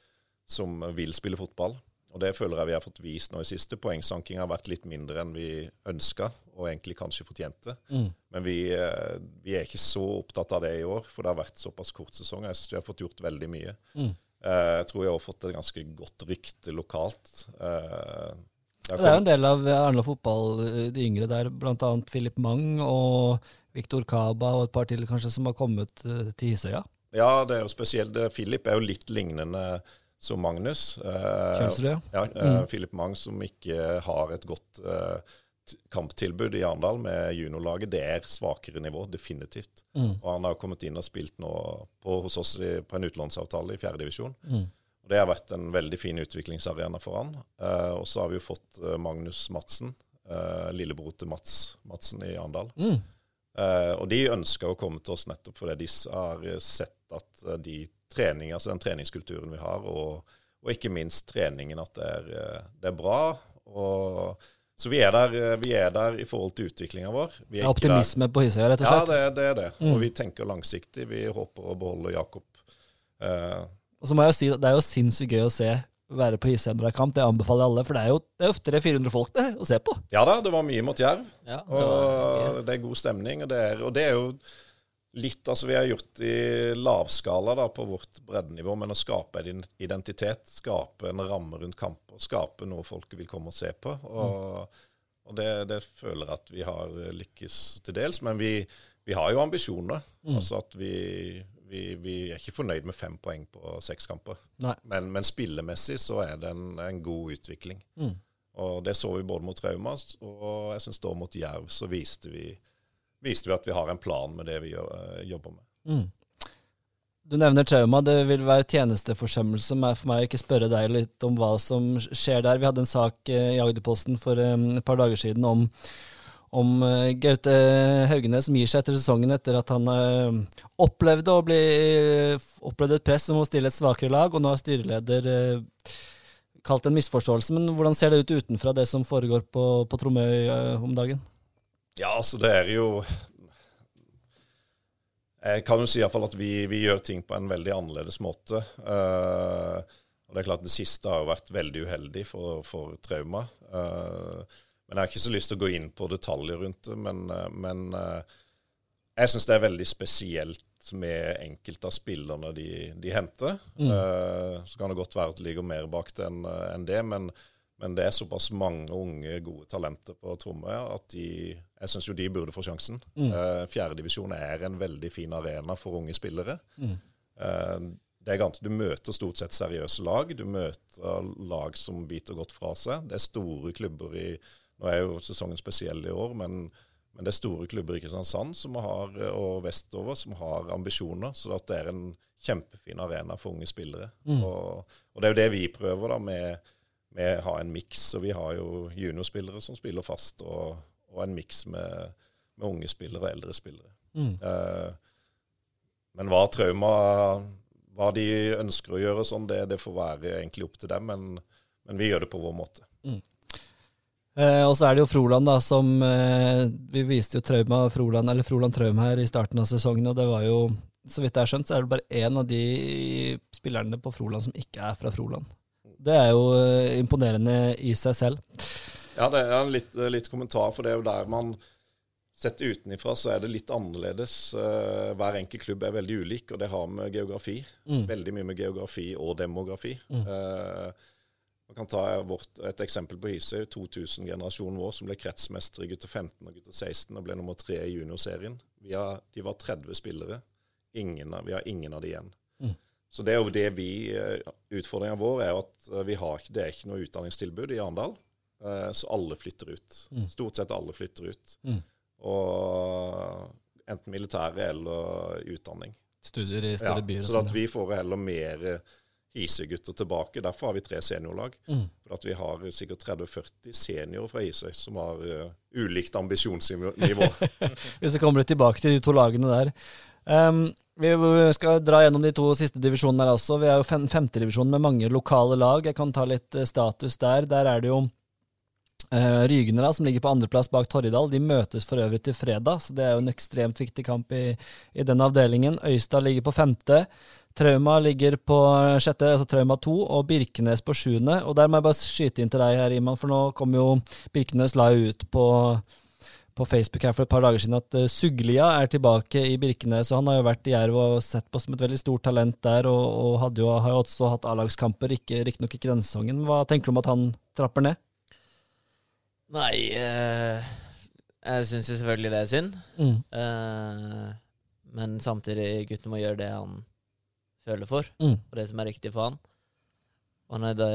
som, vil spille fotball. Og det føler jeg vi har fått vist nå i siste. Poengsanking har vært litt mindre enn vi ønska, og egentlig kanskje fortjente. Mm. Men vi, uh, vi, er ikke så opptatt av det i år, for det har vært såpass kort sesong. Jeg syns vi har fått gjort veldig mye. Mm. jeg tror jeg har fått et ganske godt rykte lokalt. Uh, det er jo en del av Arendal fotball, eh, de yngre der, bl.a. Philip Mang og Viktor Kaba og et par til kanskje som har kommet eh, til Hisøya? Ja, det er jo spesielt. Philip er jo litt lignende som Magnus. Kjønnsrød. Ja. ja mm. Philip Mang som ikke har et godt kamptilbud i Arendal med juniorlaget, det er svakere nivå, definitivt. Mm. Og han har kommet inn og spilt nå på, hos oss i, på en utlånsavtale i fjerdedivisjon. Mm. Det har vært en veldig fin utviklingsarena for han. Eh, og så har vi jo fått eh, Magnus Madsen, eh, lillebror til Mats Madsen i Arendal. Mm. Eh, og de ønsker å komme til oss nettopp fordi de har eh, sett at eh, de trening, altså den treningskulturen vi har, og, og ikke minst treningen, at det er, eh, det er bra. Og, så vi er, der, eh, vi er der i forhold til utviklinga vår. Vi er ikke der- Optimisme på Hisøya, rett og Ja, det, det er det. Mm. Og vi tenker langsiktig. Vi håper å beholde Jakob. Eh, Og så må jeg jo si at det er jo sinnssykt gøy å se være på Hisøya når det er kamp. Det anbefaler jeg alle, for det er jo det er jo 300-400 folk det å se på. ja da, det var mye mot Jerv. Ja, det var, Og det er god stemning. Og det er, og det er jo litt altså vi har gjort i lavskala da, på vårt breddenivå, men å skape en identitet, skape en ramme rundt kamper, skape noe folket vil komme og se på. Og, og det, det føler jeg at vi har lykkes til dels. Men vi, vi har jo ambisjoner. Altså at vi, vi, vi er ikke fornøyd med fem poeng på seks kamper. Men, men spillemessig så er det en, en god utvikling. Mm. Og det så vi både mot Rauma, og jeg syns da mot Jerv så viste vi, viste vi at vi har en plan med det vi eh, jobber med. Mm. Du nevner trauma. Det vil være tjenesteforsømmelse for meg å ikke spørre deg litt om hva som skjer der. Vi hadde en sak eh, i Agderposten for eh, et par dager siden om, om Gaute Haugene som gir seg etter sesongen etter at han opplevde, å bli, opplevde et press om å stille et svakere lag, og nå har styreleder kalt det en misforståelse. Men hvordan ser det ut utenfra det som foregår på, på Tromøy om dagen? Ja, altså det er jo Jeg kan jo si iallfall at vi, vi gjør ting på en veldig annerledes måte. Uh, og det er klart Det siste har jo vært veldig uheldig for, for Trauma. Uh, men Jeg har ikke så lyst til å gå inn på detaljer rundt det. Men, eh, men uh, jeg syns det er veldig spesielt med enkelte av spillerne de, de henter. Mm. Så kan det godt være at det ligger mer bak det enn en det. Men, men det er såpass mange unge, gode talenter på Tromøya at de, jeg syns jo de burde få sjansen. Mm. Uh, Fjerdedivisjon er en veldig fin arena for unge spillere. Mm. Eh, det er gans- du møter stort sett seriøse lag. Du møter lag som biter godt fra seg. Det er store klubber i Nå er jo sesongen spesiell i år, men, men det er store klubber i Kristiansand som har, og vestover som har ambisjoner. Så at det er en kjempefin arena for unge spillere. Mm. Og, og det er jo det vi prøver da med, med å ha en miks. Og vi har jo juniorspillere som spiller fast, og, og en miks med, med unge spillere og eldre spillere. Mm. Eh, men hva trauma Hva de ønsker å gjøre sånn, det, det får være egentlig opp til dem. Men, men vi gjør det på vår måte. Eh, og så er det jo Froland, da, som eh, Vi viste jo Trauma Froland, eller Froland Traum her i starten av sesongen, og det var jo Så vidt jeg har skjønt, så er det bare én av de spillerne på Froland som ikke er fra Froland. Det er jo eh, imponerende i seg selv. Ja, det er en litt, litt kommentar, for det er jo der man Sett utenifra så er det litt annerledes. Eh, hver enkelt klubb er veldig ulik, og det har med geografi. Mm. Veldig mye med geografi og demografi. Mm. Eh, man kan ta vårt, et eksempel på Hisøy. 2000-generasjonen vår som ble kretsmester i gutter 15 og gutter 16 og ble nummer tre i juniorserien. Vi har, de var 30 spillere. Ingen, vi har ingen av de igjen. Mm. Så det er jo det vi Utfordringa vår er at eh, vi har, det er ikke noe utdanningstilbud i Arendal. Eh, Så alle flytter ut. Mm. Stort sett alle flytter ut. Mm. Og enten militære eller utdanning. Studier i Ja, større byer. og så at sånn, vi får heller mer eh, Hisøy-gutter tilbake. Derfor har vi tre seniorlag. Mm. For at vi har sikkert 30-40 seniorer fra Isøy som har uh, ulikt ambisjonsnivå. Hvis vi kommer tilbake til de to lagene der. Um, vi skal dra gjennom de to siste divisjonene her også. Vi er jo fem, femtedivisjon med mange lokale lag. Jeg kan ta litt status der. Der er det jo uh, Rygnera, da, som ligger på andreplass bak Torridal. De møtes for øvrig til fredag, så det er jo en ekstremt viktig kamp i, i den avdelingen. Øystad ligger på femte. Trauma ligger på sjette, altså Trauma 2, og Birkenes på sjuende. Og der må jeg bare skyte inn til deg her, Iman, for nå kom jo Birkenes la ut på på Facebook her for et par dager siden at uh, Suglia er tilbake i Birkenes. og Han har jo vært i Jerv og sett på som et veldig stort talent der, og, og jo, har jo også hatt A-lagskamper, riktignok ikke, ikke denne sesongen. Hva tenker du om at han trapper ned? Nei eh, Jeg syns jo selvfølgelig det er synd. Mm. Eh, men samtidig, gutten må gjøre det han føler for, Mm. og det som er riktig for han. Og han er det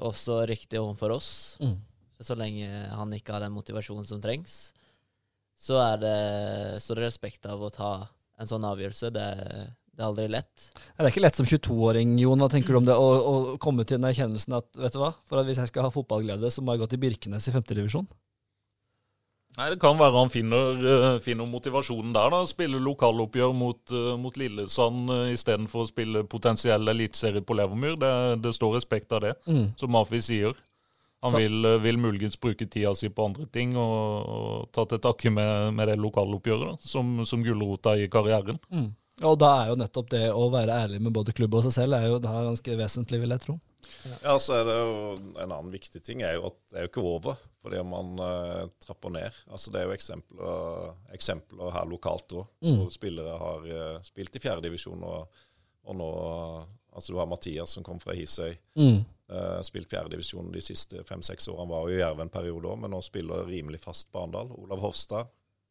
også riktig overfor oss. Mm. så lenge han ikke har den motivasjonen som trengs, så er det, så er det respekt av å ta en sånn avgjørelse. Det, det er aldri lett. Det er ikke lett som 22-åring, Jon. Hva tenker du om det? Å, å komme til den erkjennelsen at vet du hva, for at hvis jeg skal ha fotballglede, så må jeg gå til Birkenes i femtedivisjon? Nei, Det kan være han finner, eh, finner motivasjonen der. da, Spille lokaloppgjør mot, uh, mot Lillesand uh, istedenfor å spille potensiell eliteserie på Levermyr. Det, det, står respekt av det, Mm. som Mafi sier. Han vil, vil muligens bruke tida si på andre ting og, og ta til takke med, med det lokaloppgjøret da, som, som gulrota i karrieren. Mm. Og da er jo nettopp det å være ærlig med både klubb og seg selv er jo da ganske vesentlig, vil jeg tro. Ja, så er det jo En annen viktig ting er jo at det er jo ikke over fordi om man uh, trapper ned. Altså Det er jo eksempler, eksempler her lokalt òg, Mm. hvor spillere har uh, spilt i fjerdedivisjon, og, og nå Altså Du har Mathias som kom fra Hisøy. Mm. Uh, spilt fjerdedivisjon de siste fem-seks årene. Han var jo i Jerv en periode òg, men nå spiller rimelig fast på Arendal. Olav Hofstad.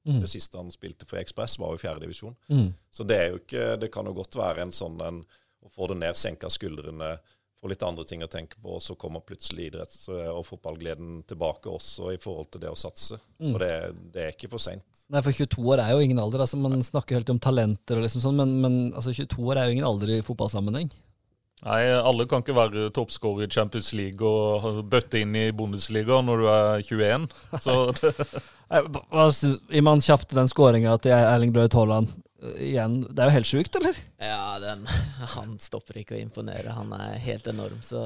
Mm. Det siste han spilte for Ekspress, var jo fjerdedivisjon. Mm. Så det er jo ikke Det kan jo godt være en sånn en å få det ned, senke skuldrene, få litt andre ting å tenke på, og så kommer plutselig idretts- og fotballgleden tilbake også i forhold til det å satse. Mm. Og det, det er ikke for seint. Nei, for 22 år er jo ingen alder. altså Man snakker helt om talenter og liksom sånn, men, men altså 22 år er jo ingen alder i fotballsammenheng. Nei, alle kan ikke være toppskårer i Champions League og bøtte inn i Bundesliga når du er 21. Så det, Nei, hva- hva Gir man kjapt den skåringa til Erling Braut Haaland eh, igjen? Det er jo helt sjukt, eller? Ja, den, han stopper ikke å imponere. Han er helt enorm, så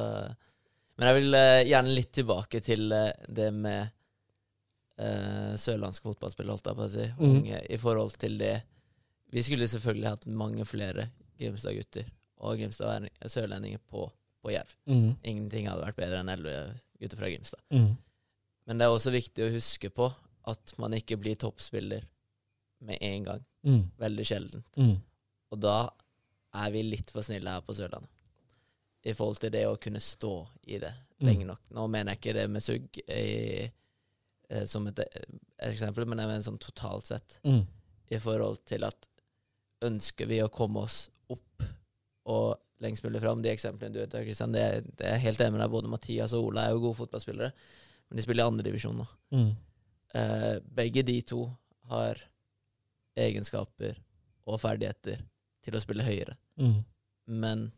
Men jeg vil eh, gjerne litt tilbake til eh, det med uh, sørlandske fotballspillere, holdt jeg på å si. Unge, mm. I forhold til det Vi skulle selvfølgelig hatt mange flere Grimstad-gutter og Grimstad sørlendinger på, på Jerv. Mm. Ingenting hadde vært bedre enn elleve gutter fra Grimstad. Mm. Men det er også viktig å huske på at man ikke blir toppspiller med en gang. Mm. Veldig sjelden. Mm. Og da er vi litt for snille her på Sørlandet. I forhold til det å kunne stå i det Mm. lenge nok. Nå mener jeg ikke det med sugg i, eh, som et eh, eksempel, men jeg mener sånn totalt sett. Mm. I forhold til at ønsker vi å komme oss opp og lengst mulig fram, de eksemplene du vet, Kristian, det, det er helt enig med deg. Både Mathias og Ola er jo gode fotballspillere, men de spiller i andredivisjon nå. Mm. Eh, begge de to har egenskaper og ferdigheter til å spille høyere. Mm. Men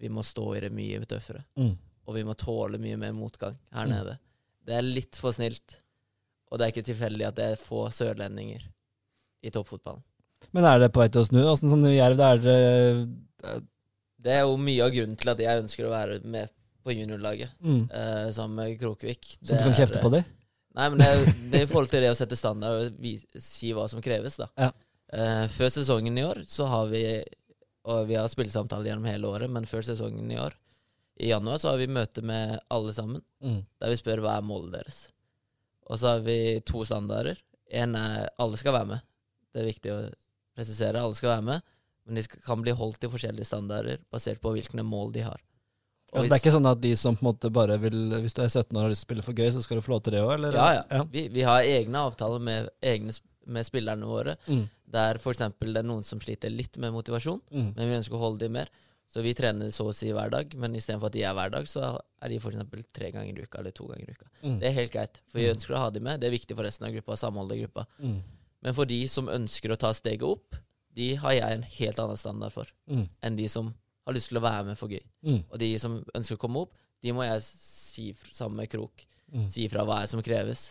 vi må stå i det mye tøffere. Mm. Og vi må tåle mye mer motgang her Mm. nede. Det er litt for snilt. Og det er ikke tilfeldig at det er få sørlendinger i toppfotballen. Men er det på vei til å snu? Åssen som Jerv, det er det Det er jo mye av grunnen til at jeg ønsker å være med på juniorlaget mm. uh, sammen med Krokvik. Som du kan kjefte på dem? Nei, men det det er i forhold til det å sette standard og si hva som kreves, da. Ja. Uh, før sesongen i år så har vi Og vi har spillesamtaler gjennom hele året, men før sesongen i år, i januar, så har vi møte med alle sammen, Mm. der vi spør hva er målet deres. Og så har vi to standarder. En er alle skal være med. Det er viktig å presisere. Alle skal være med, men de skal, kan bli holdt til forskjellige standarder basert på hvilke mål de har. Og Altså, det er ikke sånn at de som på en måte bare vil Hvis du er 17 år og har lyst til å spille for gøy, så skal du få lov til det òg. Ja, ja. ja. Vi, vi har egne avtaler med, egne, med spillerne våre, Mm. der f.eks. det er noen som sliter litt med motivasjon, Mm. men vi ønsker å holde dem mer. Så vi trener så å si hver dag, men istedenfor at de er hver dag, så er de f.eks. tre ganger i uka eller to ganger i uka. Mm. Det er helt greit, for vi Mm. ønsker å ha dem med. Det er viktig for resten av gruppa, samholdet i gruppa. Mm. Men for de som ønsker å ta steget opp, de har jeg en helt annen standard for Mm. enn de som har lyst til å være med for gøy. Mm. Og de som ønsker å komme opp, de må jeg si sammen med Krok Mm. si fra hva er som kreves.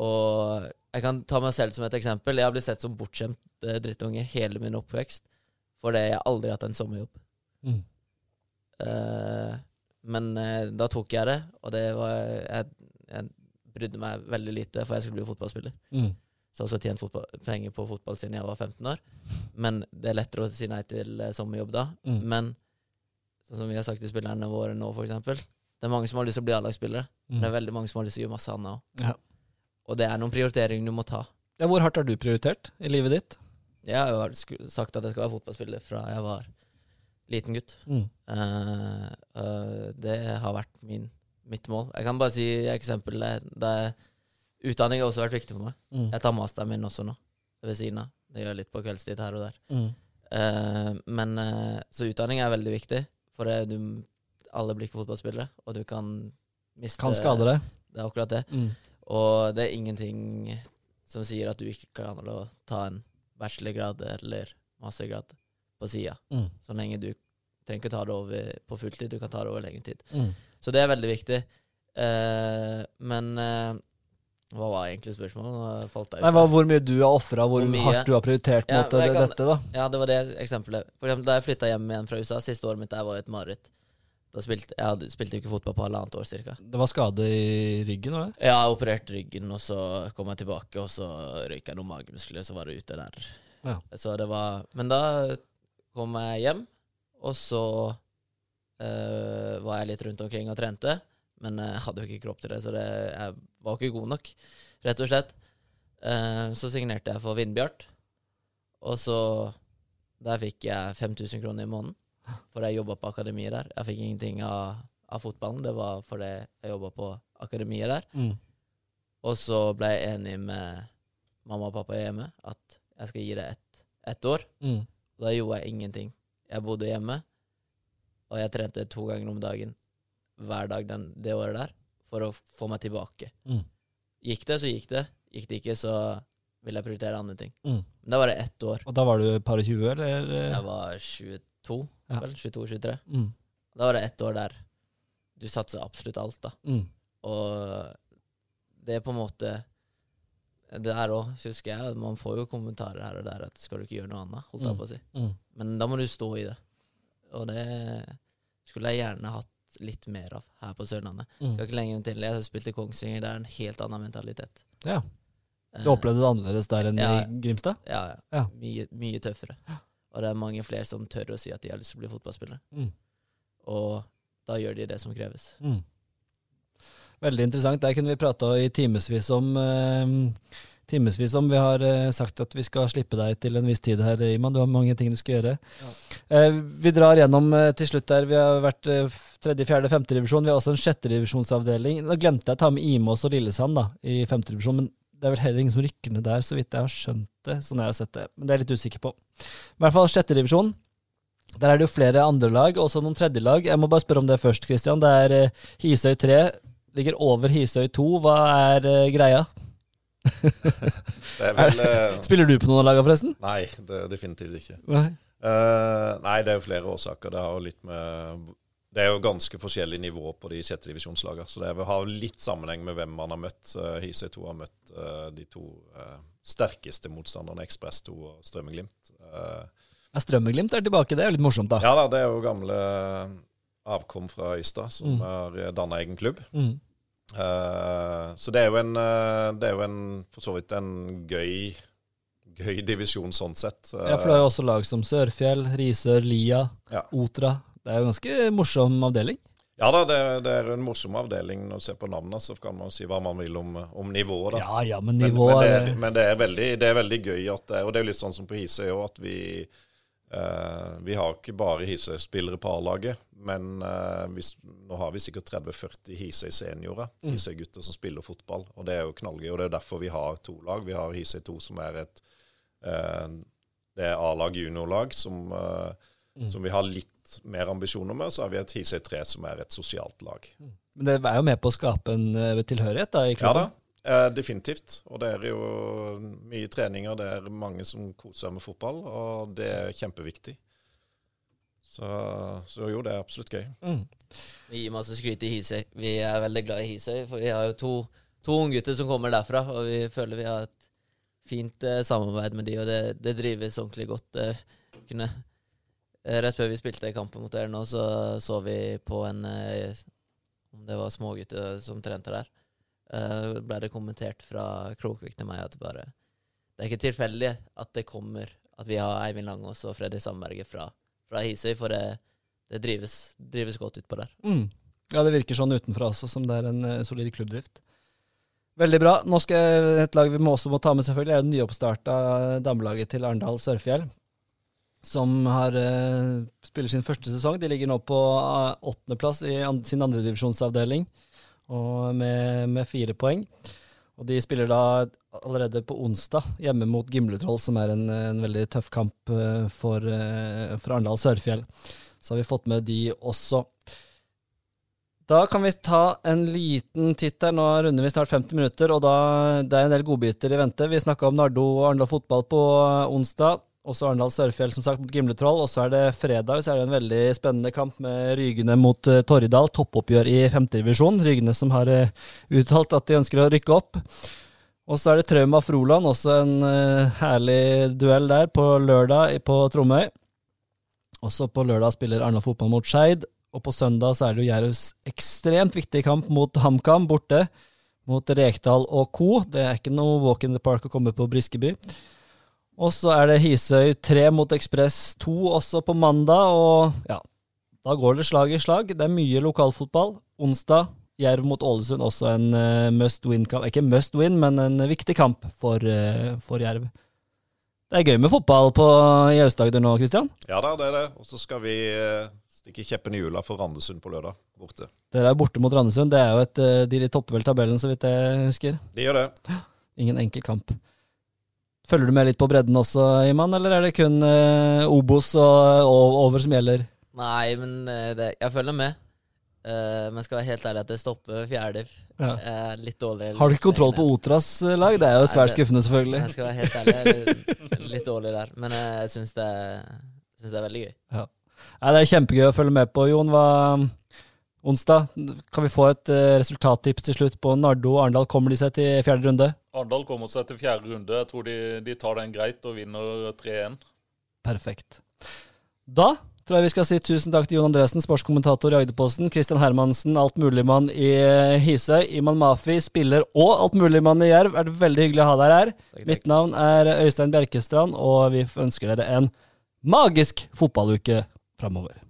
Og jeg kan ta meg selv som et eksempel. Jeg har blitt sett som bortskjemt eh, drittunge hele min oppvekst fordi jeg aldri har hatt en sommerjobb. Mm. Uh, men uh, da tok jeg det, og det var Jeg, jeg brydde meg veldig lite, for jeg skulle bli fotballspiller. Mm. Så jeg har også tjent fotball, penger på fotball siden jeg var 15 år. Men det er lettere å si nei til eh, sommerjobb da. Mm. Men sånn som vi har sagt til spillerne våre nå, eksempel. Det er mange som har lyst til å bli A-lagsspillere. Men det er veldig mange som har lyst til å gjøre masse annet òg. Mm. Ja. Og det er noen prioriteringer du må ta. Ja, hvor hardt har du prioritert i livet ditt? Jeg har jo sagt at jeg skal være fotballspiller fra jeg var liten gutt. Mm. Uh, uh, det har vært min, mitt mål. Jeg kan bare si eksempel. Det er, utdanning har også vært viktig for meg. Mm. Jeg tar masteren min også nå, ved siden av. Det gjør jeg litt på kveldstid her og der. Mm. Uh, men uh, Så utdanning er veldig viktig, for det, du, alle blir ikke fotballspillere, og du kan miste Kan skade deg. Det er akkurat det. Mm. Og det er ingenting som sier at du ikke kan å ta en bachelorgrad eller mastergrad på sida. Mm. Så lenge du trenger ikke ta det over på fulltid, du kan ta det over lengre tid. Mm. Så det er veldig viktig. Eh, men hva var egentlig spørsmålet? Nei, hva, hvor mye du har ofra, hvor, Hvor hardt du har prioritert Ja, måte, kan- dette, da. Ja, det var det eksempelet. For eksempel da jeg flytta hjem igjen fra USA, siste året mitt der var jo et mareritt. Da spilte jeg hadde, spilte ikke fotball på halvannet år cirka. Det var skade i ryggen, var det? Jeg opererte ryggen, og så kom jeg tilbake, og så røyka jeg noen magemuskler, så var det ute der. Ja. Så det var Men da kom jeg hjem, og så øh, var jeg litt rundt omkring og trente. Men jeg hadde jo ikke kropp til det, så det, jeg var ikke god nok, rett og slett. Eh, så signerte jeg for Vindbjart, og så Der fikk jeg 5000 kroner i måneden, for jeg jobba på akademiet der. Jeg fikk ingenting av, av fotballen, det var fordi jeg jobba på akademiet der. Mm. Og så ble jeg enig med mamma og pappa hjemme at jeg skal gi det ett et år. Mm. Og da gjorde jeg ingenting. Jeg bodde hjemme, og jeg trente to ganger om dagen hver dag den, det året der for å få meg tilbake. Mm. Gikk det, så gikk det. Gikk det ikke, så ville jeg prioritere andre ting. Mm. Men da var det ett år. Og da var du par og tjue, eller? Jeg var 22, Ja. vel? 22-23. Mm. Da var det ett år der du satser absolutt alt, da. Mm. Og det er på en måte Det er òg, husker jeg, man får jo kommentarer her og der at skal du ikke gjøre noe annet, holdt jeg Mm. på å si. Mm. Men da må du stå i det. Og det skulle jeg gjerne hatt litt mer av her på Sørlandet. Mm. Skal ikke lenger enn til. Jeg har spilt i Kongsvinger, det er en helt annen mentalitet. Ja. Eh, Du opplevde det annerledes der enn Ja. i Grimstad? Ja, ja. Ja. Mye, mye tøffere. Og det er mange flere som tør å si at de har lyst til å bli fotballspillere. Mm. Og da gjør de det som kreves. Mm. Veldig interessant. Der kunne vi prata i timevis om eh, timevis om. Vi har eh, sagt at vi skal slippe deg til en viss tid her, Iman. Du har mange ting du skal gjøre. Ja. Eh, vi drar gjennom eh, til slutt der. Vi har vært eh, tredje, fjerde, femte divisjon. Vi har også en sjette divisjonsavdeling. Da glemte jeg å ta med Imås og Lillesand da, i femte divisjon. men det er vel heller ingen som rykker ned der, så vidt jeg har skjønt det. sånn jeg har sett det, Men det er jeg litt usikker på. I hvert fall sjette divisjon. Der er det jo flere andre lag, også noen tredje lag. Jeg må bare spørre om det først, Kristian. Det er eh, Hisøy 3, ligger over Hisøy 2. Hva er eh, greia? Det er vel uh, Spiller du på noen av lagene, forresten? Nei, det er definitivt ikke. Nei. Uh, nei, det er jo flere årsaker. Det har jo litt med Det er jo ganske forskjellig nivå på de sjettedivisjonslagene. Så det har litt sammenheng med hvem man har møtt. Uh, Hisøy 2 har møtt eh, de to sterkeste motstanderne, Ekspress 2 og Strømmeglimt. Ja, Strømmeglimt er tilbake, det er jo litt morsomt, da. ja da, det er jo gamle avkom fra Øystad som Mm. har danna egen klubb. Mm. Eh, så det er jo en eh, Det er jo en for så vidt en gøy Gøy divisjon sånn sett. Ja, for det er jo også lag som Sørfjell, Risør, Lia, Ja. Otra. Det er jo en ganske morsom avdeling. Ja da, det, det er en morsom avdeling. Når du ser på navnet, så kan man si hva man vil om, om nivået. da. Ja ja, men Men, nivået men, det, er, men det, er veldig, det er veldig gøy at det, Og det er litt sånn som på Hisøy òg, at vi eh, Vi har ikke bare Hisøy-spillere på A-laget, men uh, hvis, nå har vi sikkert 30-40 Hisøy seniorer, Mm. Hisøy-gutter som spiller fotball. Og det er jo knallgøy, og det er derfor vi har to lag. Vi har Hisøy 2, som er et uh, Det er A-lag, juniorlag, som, eh, Mm. som vi har litt mer ambisjoner med. Så har vi et Hisøy 3, som er et sosialt lag. Men det er jo med på å skape en eh, tilhørighet da, i Ja da, eh, definitivt. Og det er jo mye treninger, det er mange som koser seg med fotball, og det er kjempeviktig. Så, så jo, det er absolutt gøy. Mm. Vi gir masse skryt i Hisøy. Vi er veldig glad i Hisøy, for vi har jo to, to unggutter som kommer derfra, og vi føler vi har et fint eh, samarbeid med de, og det, det drives ordentlig godt. Eh, kunne, eh, rett før vi spilte kampen mot dere nå, så så vi på en eh, Om det var smågutter som trente der. Uh, ble det kommentert fra Krokvik til meg at det bare Det er ikke tilfeldig at det kommer at vi har Eivind Langås og Fredrik Sandberget fra, fra Hisøy, for det, det drives, drives godt utpå der. Mm. Ja, det virker sånn utenfra også, som det er en uh, solid klubbdrift. Veldig bra. Nå skal et lag vi må også må ta med, selvfølgelig, er det nyoppstarta damelaget til Arendal Sørfjell. Som har, uh, spiller sin første sesong. De ligger nå på åttendeplass uh, i an, sin andredivisjonsavdeling og med, med fire poeng. Og de spiller da allerede på onsdag hjemme mot Gimletroll, som er en, en veldig tøff kamp eh, for, eh, for Arendal Sørfjell. Så har vi fått med de også. Da kan vi ta en liten titt her. Nå runder vi snart 50 minutter, og da, det er en del godbiter i vente. Vi snakka om Nardo og Arendal fotball på onsdag. Også Arendal Sørfjell som sagt mot Gimletroll. Og så er det fredag så er det en veldig spennende kamp med Rygene mot uh, Torridal. Toppoppgjør i femtedivisjon. Rygene som har uh, uttalt at de ønsker å rykke opp. Og så er det Trauma Froland, også en uh, herlig duell der på lørdag på Tromøy. Også på lørdag spiller Arendal fotball mot Skeid. Og på søndag så er det jo Jervs ekstremt viktige kamp mot HamKam borte. Mot Rekdal og co. Det er ikke noe walk in the park å komme på Briskeby. Og så er det Hisøy 3 mot Ekspress 2 også på mandag, og ja, da går det slag i slag. Det er mye lokalfotball. Onsdag Jerv mot Ålesund, også en uh, must win-kamp. Ikke must win, men en viktig kamp for, uh, for Jerv. Det er gøy med fotball på, i Aust-Agder nå, Kristian? Ja da, det er det. Og så skal vi uh, stikke kjeppen i hjula for Randesund på lørdag. Borte. Dere er borte mot Randesund. Det er jo et, De topper vel tabellen, så vidt jeg husker. De gjør det. Ingen enkel kamp. Følger du med litt på bredden også, Iman, eller er det kun uh, Obos og, og, over som gjelder? Nei, men uh, det, jeg følger med. Uh, men skal være helt ærlig at det stopper fjerde. Ja. Uh, litt dårligere. Har du ikke kontroll på Otras lag? Det er jo svært skuffende, selvfølgelig. Jeg skal være helt ærlig, litt, litt dårlig der. Men jeg syns det, det, er veldig gøy. Ja. ja. det er kjempegøy å følge med på, Jon. Hva Onsdag, kan vi få et resultattips til slutt på Nardo og Arendal? Kommer de seg til fjerde runde? Arendal kommer seg til fjerde runde. Jeg tror de, de tar den greit og vinner 3-1. Perfekt. Da tror jeg vi skal si tusen takk til Jon Andresen, sportskommentator i Agderposten. Kristian Hermansen, altmuligmann i Hisøy. Iman Mafi, spiller og altmuligmann i Jerv. Er det veldig hyggelig å ha deg her. Takk, takk. Mitt navn er Øystein Bjerkestrand, og vi ønsker dere en magisk fotballuke framover.